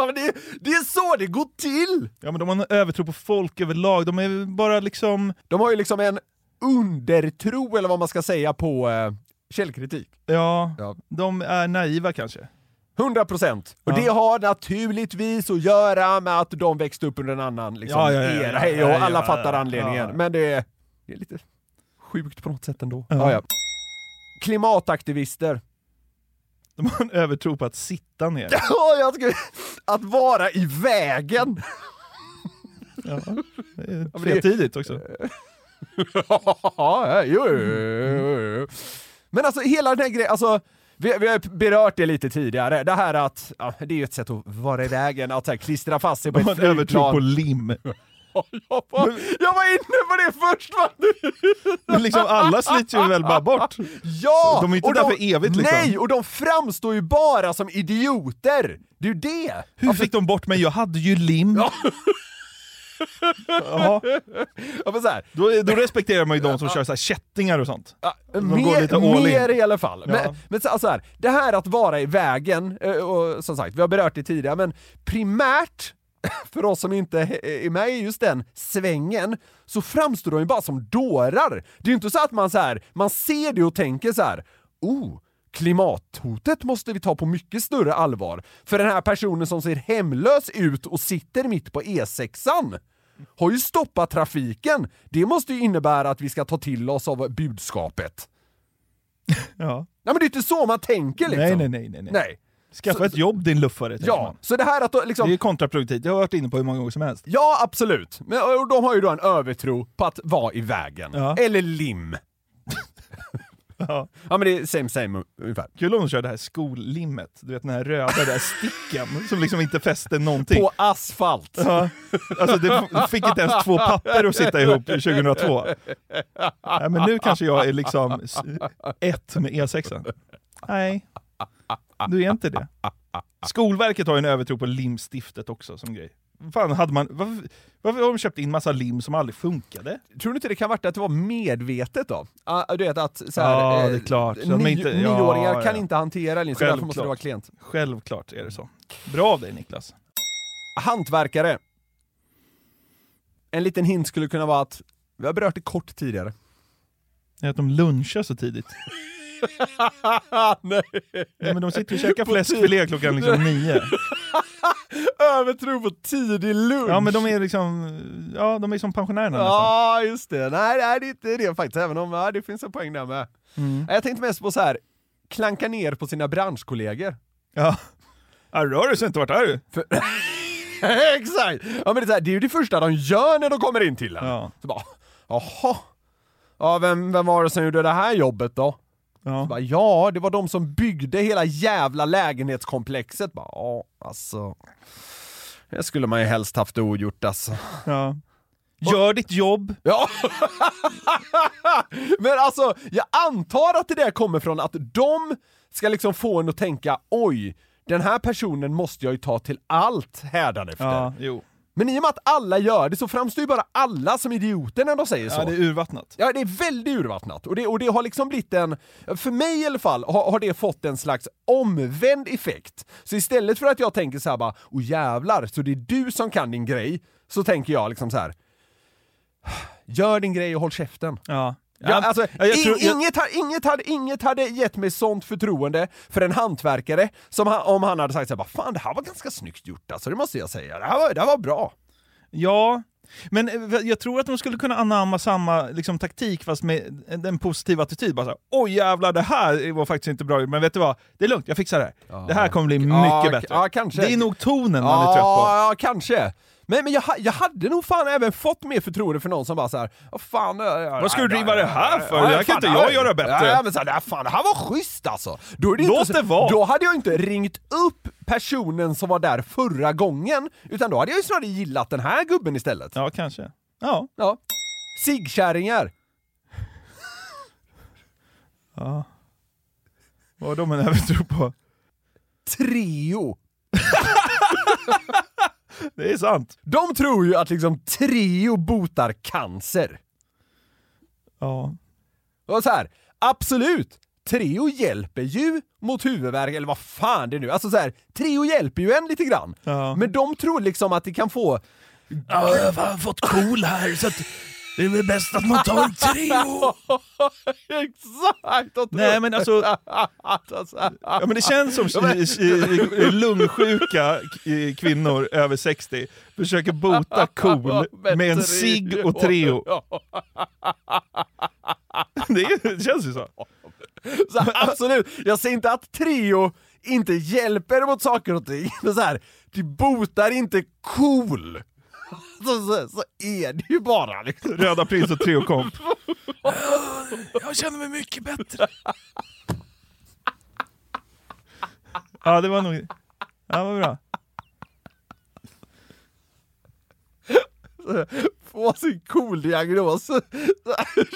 Det, det är så det går till! Ja men de har en övertro på folk överlag. De är bara liksom... De har ju liksom en undertro, eller vad man ska säga, på eh, källkritik. Ja, Ja. de är naiva kanske. 100 procent. Och Ja. det har naturligtvis att göra med att de växte upp under en annan liksom, Ja, era, och alla fattar anledningen. Men det är, det är lite sjukt på något sätt ändå. Klimataktivister. De har en övertro på att sitta ner. Ja, skulle, att vara i vägen! Ja. Det är Fredtidigt också. ja, jo, jo, jo. Men alltså hela den här grejen, alltså vi, vi har berört det lite tidigare, det här att, ja, det är ju ett sätt att vara i vägen, att här, klistra fast sig på ett en övertro på lim. jag, var, jag var inne på det först! Va? Men liksom alla slits ju väl bara bort. Ja! De är inte där för evigt, liksom. Nej, och de framstår ju bara som idioter! Det är ju det! Hur fick de bort mig? Jag hade ju lim. Ja. Ja, men så här, Då, då respekterar man ju de som kör så här kättingar och sånt. Ja, mer, mer i alla fall. Ja. Men, men så, alltså här, det här att vara i vägen, eh, och som sagt, vi har berört det tidigare, men primärt för oss som inte är med i just den svängen, så framstår de ju bara som dårar. Det är ju inte så att man så här, man ser det och tänker så här, oh, klimathotet måste vi ta på mycket större allvar. För den här personen som ser hemlös ut och sitter mitt på E6an har ju stoppat trafiken. Det måste ju innebära att vi ska ta till oss av budskapet. Ja. Nej men det är inte så man tänker liksom. Nej, nej, nej, nej, nej. Skaffa Så- ett jobb din luffare. Ja, man. så det här att liksom... Det är kontraproduktivt, det har jag varit inne på hur många gånger som helst. Ja, absolut. Men och de har ju då en övertro på att vara i vägen. Ja. Eller lim. Ja. Ja men det är same same ungefär. Kul om de kör det här skollimmet, du vet den här röda där sticken som liksom inte fäster någonting. På asfalt. Ja. Alltså det fick inte ens två papper att sitta ihop 2002. Nej, men nu kanske jag är liksom ett med E6. Nej, du är inte det. Skolverket har ju en övertro på limstiftet också som grej. Fan, hade man, varför, varför har de köpt in massa lim som aldrig funkade? Tror du inte det kan vara att det var medvetet då? Ah, du vet att så här, Ja, eh, det är klart. De är Nio, inte- ja, nioåringar kan ja. inte hantera lim, så därför måste det vara klent. Självklart är det så. Bra av dig Niklas. Hantverkare. En liten hint skulle kunna vara att, vi har berört det kort tidigare. Är att de lunchar så tidigt. Nej. Ja, men de sitter och käkar fläskfilé klockan liksom nio. Övertro på tidig lunch! Ja men de är liksom, ja de är som pensionärerna nästan. Ja, just det. Nej, nej, det är inte det faktiskt, även om ja, det finns en poäng där med. Mm. Jag tänkte mest på så här klanka ner på sina branschkollegor. Ja. Ja, rör du sig inte, vart är du? För... Exakt! Ja, men det, är så här, det är ju det första de gör när de kommer in till en. Ja. Så bara, jaha, ja, vem, vem var det som gjorde det här jobbet då? Ja. Så bara, ja, det var de som byggde hela jävla lägenhetskomplexet. Bara, ja, alltså. Det skulle man ju helst haft ogjort alltså. Ja. Gör ditt jobb. Ja. Men alltså, jag antar att det där kommer från att de ska liksom få en att tänka oj, den här personen måste jag ju ta till allt hädanefter. Ja, jo. Men i och med att alla gör det så framstår ju bara alla som idioter när de säger så. Ja, det är urvattnat. Ja, det är väldigt urvattnat. Och det, och det har liksom blivit en, för mig i alla fall, har, har det fått en slags omvänd effekt. Så istället för att jag tänker så här bara, oh jävlar, så det är du som kan din grej, så tänker jag liksom så här. Gör din grej och håll käften. Ja. Ja, alltså, ja, jag tror- jag- inget, inget, hade, inget hade gett mig sånt förtroende för en hantverkare som han, om han hade sagt såhär, fan det här var ganska snyggt gjort alltså, det måste jag säga, det här var, det här var bra. Ja, men eh, jag tror att de skulle kunna anamma samma liksom, taktik fast med en positiv attityd. Bara så här, Oj jävlar, det här var faktiskt inte bra, men vet du vad? Det är lugnt, jag fixar det här. Det här kommer bli mycket Ja, bättre. ja. Det är nog tonen man är trött på. Ja, kanske. Men, men jag, jag hade nog fan även fått mer förtroende för någon som bara såhär, vad fan... Vad ska du driva det här för? Det här kan inte jag göra bättre. Ja, men så här, "Nej, fan, det här var schysst alltså. Då, är det Låt inte det vara. då hade jag inte ringt upp personen som var där förra gången, utan då hade jag ju snarare gillat den här gubben istället. Ja, kanske. Ja. ja. Ciggkärringar. ja. Vad har de en övertro på? Treo. Det är sant. De tror ju att liksom Treo botar cancer. Ja. Och så här, absolut! Treo hjälper ju mot huvudvärk, eller vad fan det är nu. Alltså så här, Treo hjälper ju en lite grann. Men de tror liksom att det kan få... Ja, jag har fått cool här så att det är väl bäst att man tar en Treo. Exakt! Nej men alltså, ja, men det känns som lungsjuka kvinnor över 60 försöker bota cool med en cigg och Treo. Det, känns ju så. Så absolut, jag säger inte att Treo inte hjälper mot saker och ting, men så här, det botar inte cool. Så, så, så är det ju bara liksom. Röda prins och Treo komp. Jag känner mig mycket bättre. Ja det var nog... Ja vad bra. Få sin cool-diagnos,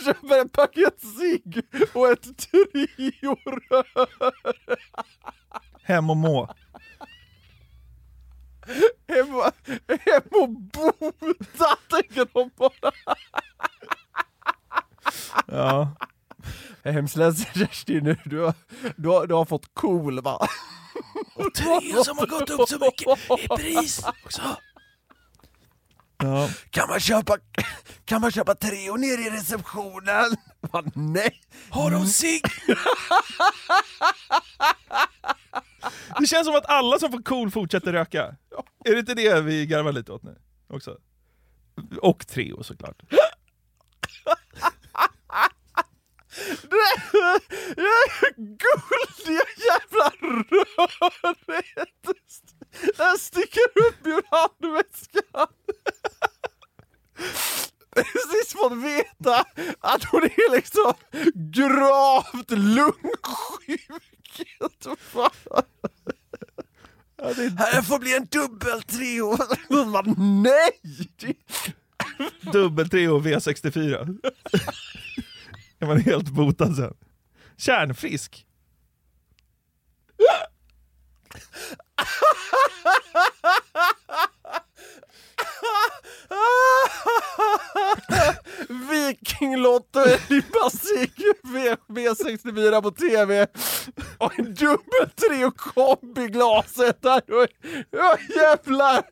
köper en paket cigg och ett Treo-rör. Hem och må. Hem, och- hem och bota, tänker de bara. Ja. Jag är hemskt ledsen Kerstin, nu. Du, har, du, har, du har fått cool va? Och Treo som har gått upp så mycket i pris också. Ja. Kan man köpa, kan man köpa Treo nere i receptionen? Va, nej! Har de cigg? Det känns som att alla som får cool fortsätter röka. Är det inte det vi garvar lite åt nu? Också? Och Treo såklart. Guldiga jävla röret! Den sticker upp ur handväskan! Precis fått veta att hon är liksom gravt lungsjuk. Här får bli en dubbel Treo. Nej! Dubbel Treo V64. Är man helt botad sen. Kärnfrisk. Vikinglotto, V- V64 på TV och en dubbel Treo kombi i glaset. Där. Då, ja, jävlar!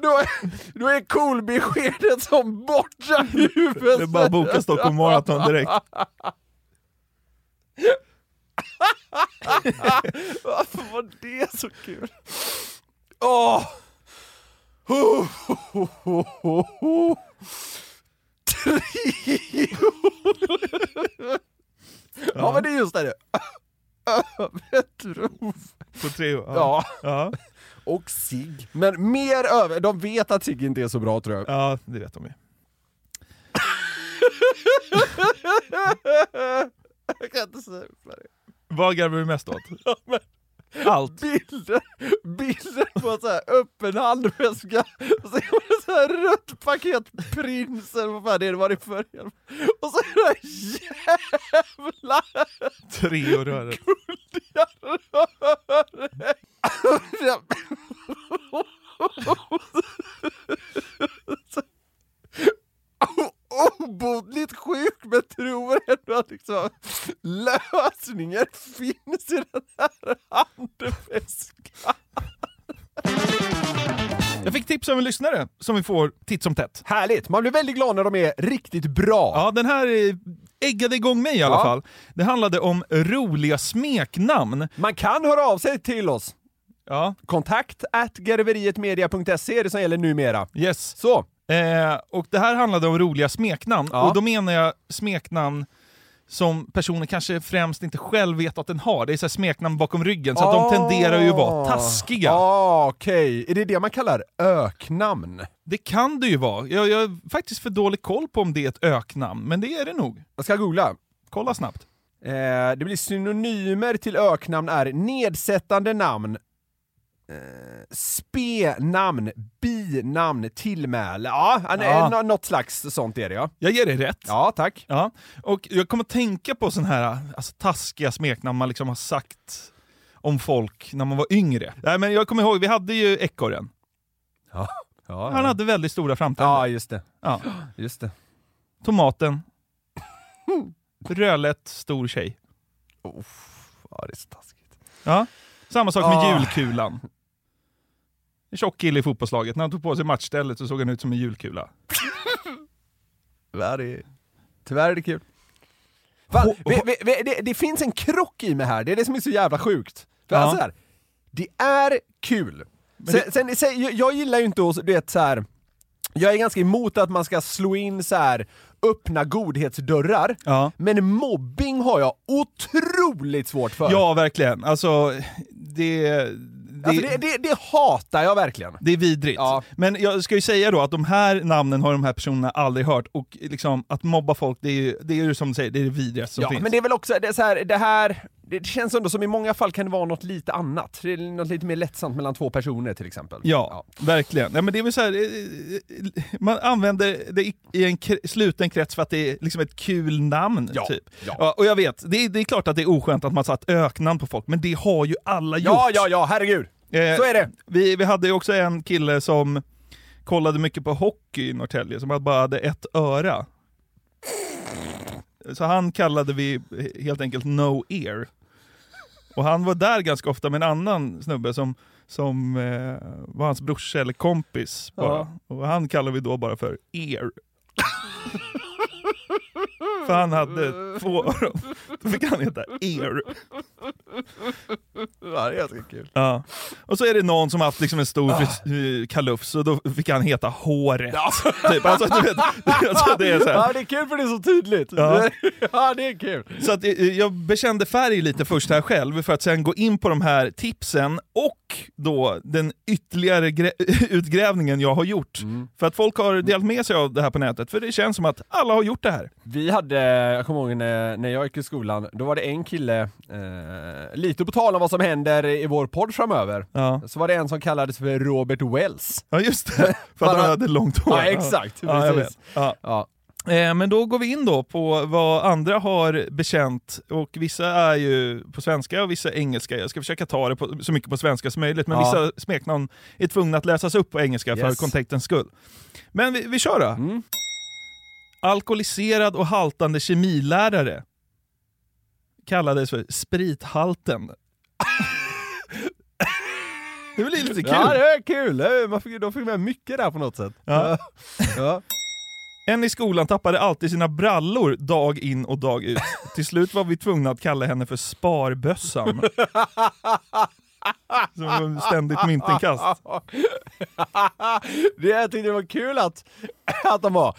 Då är, då är cool-beskedet som borta huvudet. Det är bara att boka Stockholm Marathon direkt. Varför var det så kul? Åh! Oh. Oh, oh. Treo! ja men det är just det. Övertro. På Treo? Ja. ja. Och sig. Men mer över, de vet att sig inte är så bra tror jag. Ja, det vet de ju. jag kan inte säga det. Vad garvar du mest åt? Allt. Bilder, bilder på så här öppen handväska, och så är det så här rött paket prinsen, vad fan det var det för Och så är det jävla Treo-röret. guldiga röret. Obotligt sjuk men tror ändå att liksom lösningen finns lyssnare som vi får titt som tätt. Härligt! Man blir väldigt glad när de är riktigt bra. Ja, den här eh, eggade igång mig i alla Ja. fall. Det handlade om roliga smeknamn. Man kan höra av sig till oss. Ja. Kontakt at garverietmedia.se är det som gäller numera. Yes. Så, Eh, och det här handlade om roliga smeknamn, Ja. och då menar jag smeknamn som personen kanske främst inte själv vet att den har. Det är så smeknamn bakom ryggen, så att de tenderar ju att vara taskiga. Ah, Okej, är det det man kallar öknamn? Det kan det ju vara. Jag, jag har faktiskt för dålig koll på om det är ett öknamn, men det är det nog. Jag ska googla. Kolla snabbt. Eh, det blir synonymer till öknamn är nedsättande namn, eh, spenamn, binamn, tillmäle. Ja, an- Ja. nå- något slags sånt är det ja. Jag ger dig rätt. Ja, tack. Ja. Och jag kommer tänka på sådana här alltså, taskiga smeknamn man liksom har sagt om folk när man var yngre. Nej, men jag kommer ihåg, vi hade ju ekorren. Ja. Ja, Han hade väldigt stora framtänder. Ja, just det. Ja. Just det. Tomaten. Rödlätt, stor tjej. Ja, det är så taskigt. Ja. Samma sak med Ah. julkulan. En tjock kille i fotbollslaget. När han tog på sig matchstället så såg han ut som en julkula. Tyvärr är, tyvärr är det kul. Fan, vi, vi, vi, det, det finns en krock i mig här, det är det som är så jävla sjukt. För Ja. alltså här, det är kul. Sen, det- sen, sen, jag, jag gillar ju inte att, du vet så här. jag är ganska emot att man ska slå in så här öppna godhetsdörrar, Ja. men mobbing har jag otroligt svårt för. Ja, verkligen. Alltså, det... det, Alltså, det, det, det hatar jag verkligen. Det är vidrigt. Ja. Men jag ska ju säga då att de här namnen har de här personerna aldrig hört, och liksom att mobba folk, det är ju, det är ju som du säger, det är det vidrigaste som Ja, finns. men det är väl också det, så här, det här, det känns ändå som i många fall kan det vara något lite annat. Det är något lite mer lättsamt mellan två personer till exempel. Ja, verkligen. Ja, men det är så här, eh, man använder det i- en sluten krets för att det är liksom ett kul namn. Ja, typ. ja. och jag vet, det är, det är klart att det är oskönt att man satt öknamn på folk, men det har ju alla gjort. Ja, ja, ja, herregud! Eh, Så är det! Vi, vi hade ju också en kille som kollade mycket på hockey i Norrtälje, som bara hade ett öra. Så han kallade vi helt enkelt No Ear. Och han var där ganska ofta med en annan snubbe som, som eh, var hans brorsa eller kompis. Bara. Och han kallade vi då bara för Ear. för han hade två öron. Då fick han heta Ear. Ja, det är ganska kul. Ja. Och så är det någon som haft liksom en stor fris- eh, kalufs och då fick han heta Håret. Typ. Alltså, du vet, alltså, det är så här. Ja, det är kul för det är så tydligt. Ja. ja det är kul. Så att, eh, jag bekände färg lite först här själv för att sen gå in på de här tipsen och då den ytterligare grä- utgrävningen jag har gjort. För att folk har delat med sig av det här på nätet, för det känns som att alla har gjort det här. Vi hade, jag kommer ihåg när, när jag gick i skolan, då var det en kille, eh, lite på tal om vad som händer i vår podd framöver, Ja, så var det en som kallades för Robert Wells. ja just det. För att han hade långt hår. Ja, exakt. Ja, precis. Ja. Eh, Men då går vi in då på vad andra har bekänt, och vissa är ju på svenska och vissa engelska. Jag ska försöka ta det på, så mycket på svenska som möjligt, men Ja. vissa smeknamn är tvungna att läsas upp på engelska för Yes. kontextens skull. Men vi, vi kör då. Mm. Alkoholiserad och haltande kemilärare kallades för sprithalten. det blir lite kul. Ja, det är kul! Man fick, de fick med mycket där på något sätt. Ja. ja. En i skolan tappade alltid sina brallor dag in och dag ut. Till slut var vi tvungna att kalla henne för Sparbössan. Som ständigt myntinkast. det jag tyckte det var kul att, att de var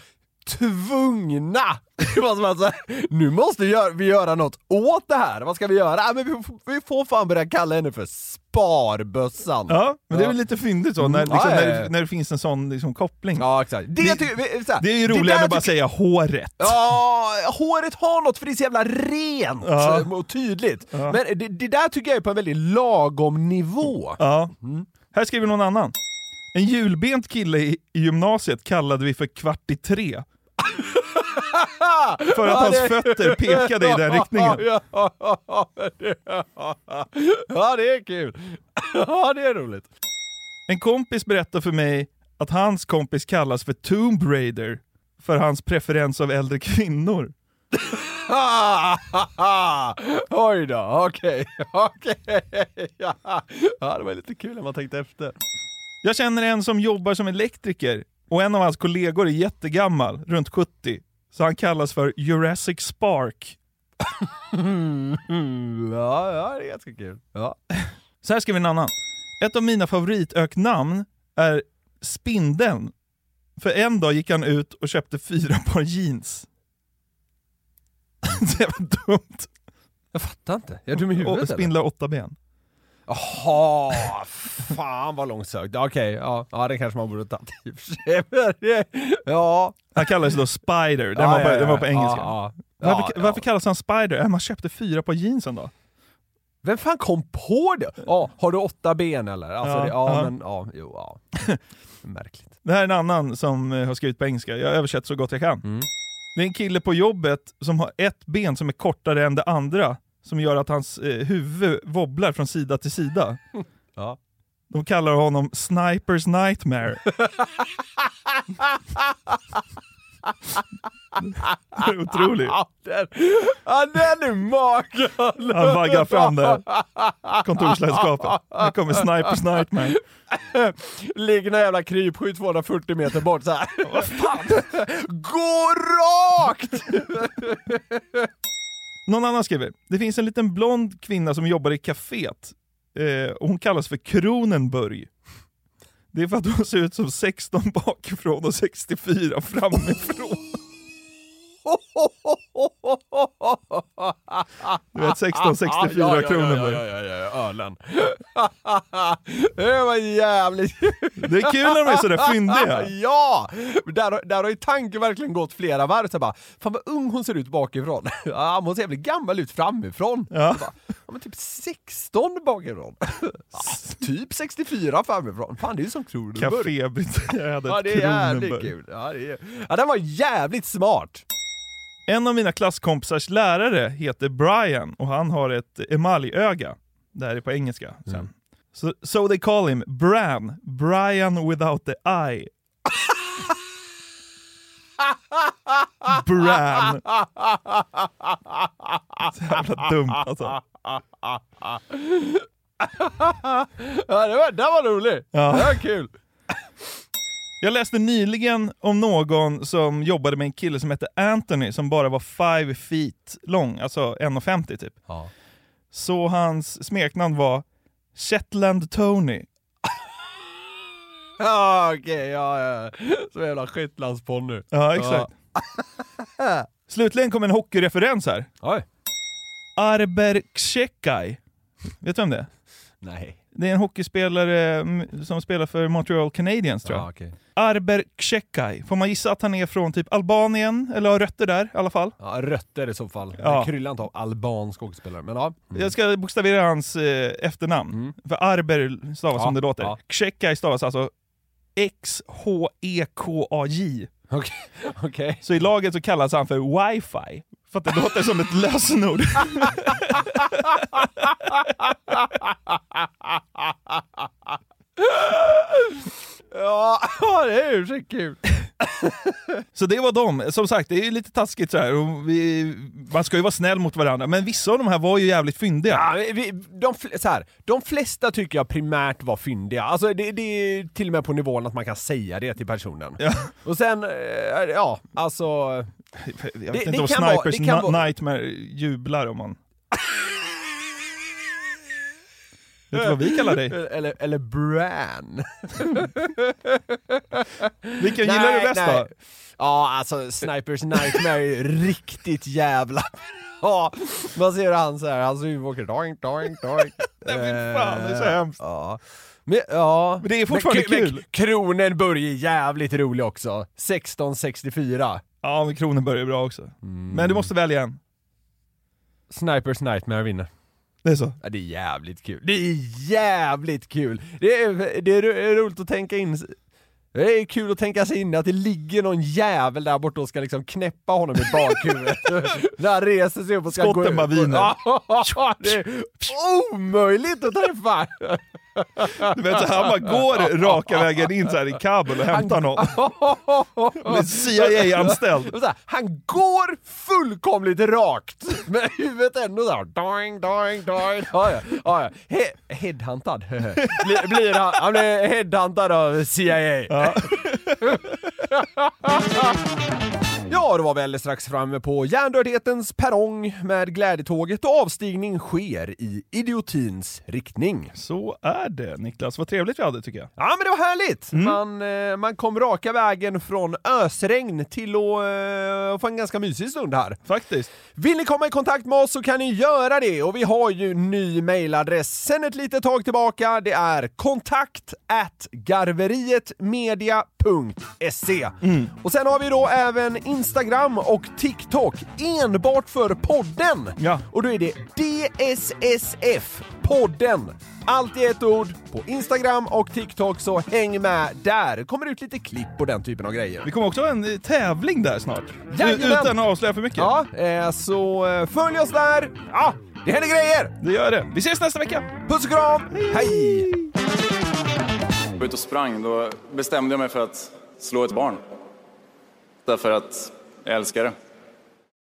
tvungna! Det var som att så här, nu måste vi göra, något åt det här, vad ska vi göra? Ja, men vi, får- vi får fan börja kalla henne för Sparbössan. Ja, men det är väl lite fyndigt så, när, Mm, liksom, ja, ja, när, ja. det- när det finns en sån liksom, koppling. Ja, exakt. Det, Det- tycker vi- så här, Det är ju roligare än att bara säga håret. Ja, håret har något för det är så jävla rent och tydligt. Men det, det där tycker jag är på en väldigt lagom nivå. Ja. Mm. Här skriver någon annan. En julbent kille i, i gymnasiet kallade vi för kvart i tre. För att hans fötter pekade i den riktningen. Ja, det, är kul. Ja, det är roligt. En kompis berättar för mig att hans kompis kallas för Tomb Raider för hans preferens av äldre kvinnor. Oj då, okej, okej. Ja, det var lite kul när man tänkte efter. Jag känner en som jobbar som elektriker och en av hans kollegor är jättegammal, runt 70, så han kallas för Jurassic Spark. Ja, ja, det är ganska kul. Ja. Så här skriver en annan. Ett av mina favoritöknamn är Spindeln, För en dag gick han ut och köpte fyra par jeans. Så jävla dumt. Jag fattar inte. Jag är dum i huvudet Och eller? spindlar åtta ben. Jaha, fan vad långsökt. Okej, ja, ja det kanske man borde tagit i och för sig. Det- Ja. Han kallades då Spider, den, Ja, var, på, ja, ja. var på engelska. Ja. Varför, Ja, varför kallas han Spider? Äh, man köpte fyra par jeans en dag. Vem fan kom på det? Ja, har du åtta ben eller? Alltså, Ja, det, ja, ja. men ja, jo, ja. Märkligt. Det här är en annan som eh, har skrivit på engelska, jag översätter så gott jag kan. Mm. Det är en kille på jobbet som har ett ben som är kortare än det andra, som gör att hans eh, huvud wobblar från sida till sida. Ja. De kallar honom Snipers Nightmare. Det är otroligt. Ja, den, ja, den är makalös! Han vaggar fram där, kontorslandskapet. Här kommer Snipers Nightmare. Ligger någon jävla krypskytt 240 meter bort så här. Vad fan? Gå rakt! Någon annan skriver, det finns en liten blond kvinna som jobbar i kaféet eh, och hon kallas för Kronenburg. Det är för att hon ser ut som 16 bakifrån och 64 framifrån. Du vet 1664 ja, ja, Kronenburg. Ja, ja, ja, ja, ölen. det var jävligt Det är kul när de är sådär fyndiga. ja! Där, har- där har ju tanken verkligen gått flera varv. Så bara, fan vad ung hon ser ut bakifrån. ja, hon ser jävligt gammal ut framifrån. Ja. Bara, ja, men typ 16 bakifrån. ja, typ 64 framifrån. Fan det är ju som Kronenburg. Cafébiträdet Ja det är jävligt kul. Ja, det är, ja den var jävligt smart. En av mina klasskompisars lärare heter Brian och han har ett emaljöga. Det här är på engelska sen. So, so they call him Bran, Brian without the eye. Bran. Så jävla dumt alltså. ja, det var, den var rolig. Ja. Det var kul. Jag läste nyligen om någon som jobbade med en kille som hette Anthony som bara var 5 feet lång, alltså 1,50 typ. Ja. Så hans smeknamn var Shetland Tony. Ja okej, ja ja. Så jävla shetlandsponny. Ja, exakt. Slutligen kom en hockeyreferens här. Oj. Arber Ksekai. Vet du vem det är? Nej. Det är en hockeyspelare mm, som spelar för Montreal Canadiens tror jag. Ja, okej. Arber Ksekai. Får man gissa att han är från typ Albanien, eller har rötter där i alla fall? Ja, rötter i så fall. Ja. Kryllan av albansk hockeyspelare, men ja. Mm. Jag ska bokstavera hans eh, efternamn. För Arber stavas Ja, som det låter. ja. Ksekai stavas alltså X-H-E-K-A-J. Okej. okej. Så i laget så kallas han för wifi. För att det låter som ett lösenord. Ja, det är ju så kul. Så det var dem. Som sagt, det är ju lite taskigt så här. Och vi, man ska ju vara snäll mot varandra, men vissa av de här var ju jävligt fyndiga. Ja, vi- de, så här, de flesta tycker jag primärt var fyndiga. Alltså det, det är till och med på nivån att man kan säga det till personen. Ja. Och sen, eh, ja, alltså... Jag vet Det- inte det om vara- Snipers kan Na- vara- Nightmare jublar om man... vet du vad vi kallar dig? Eller, eller Bran. Vilken gillar du bäst då? Ja, alltså Snipers Nightmare är riktigt jävla Ja, man ser han så här, huvud åker doink, doink, doink. Nej, fy fan, det är så Eh, hemskt. Ja. Men, ja. Men det är fortfarande men, kul. Men Kronenburg är jävligt rolig också. 1664. Ja, men Kronenberg är bra också. Mm. Men du måste välja en. Snipers Nightmare vinner. Det är så? Ja, det är jävligt kul. Det är jävligt kul! Det är, det är ro- roligt att tänka in det är kul att tänka sig in att det ligger någon jävel där borta och ska liksom knäppa honom i bakhuvudet. När han reser sig upp och ska gå Skotten bara viner. Ja, det är omöjligt att träffa! Du vet, så han bara går raka vägen in så här i Kabul och hämtar någon. CIA-anställd. Och så här, Han går fullkomligt rakt, med huvudet ändå såhär doing, doing, doing. Ja, ja, ja. He headhuntad. blir, blir han, han blir headhuntad av CIA. Ja. Då var vi alldeles strax framme på hjärndödhetens perrong med glädjetåget och avstigning sker i idiotins riktning. Så är det Niklas, vad trevligt vi hade tycker jag. Ja men det var härligt! Man, eh, man kom raka vägen från ösregn till att eh, få en ganska mysig stund här. Faktiskt. Vill ni komma i kontakt med oss så kan ni göra det och vi har ju ny mailadress sen ett litet tag tillbaka. Det är kontakt at garverietmedia.se. Och sen har vi då även Instagram och TikTok enbart för podden. Ja. Och då är det DSSF podden. Allt i ett ord på Instagram och TikTok så häng med där. Det kommer ut lite klipp och den typen av grejer. Vi kommer också ha en eh, tävling där snart. Jajamän. Utan att avslöja för mycket. Ja, eh, så eh, följ oss där. Ja, det händer grejer! Det gör det. Vi ses nästa vecka. Puss och kram! Hej! Jag var ute och sprang, då bestämde jag mig för att slå ett barn. Därför att jag älskar det.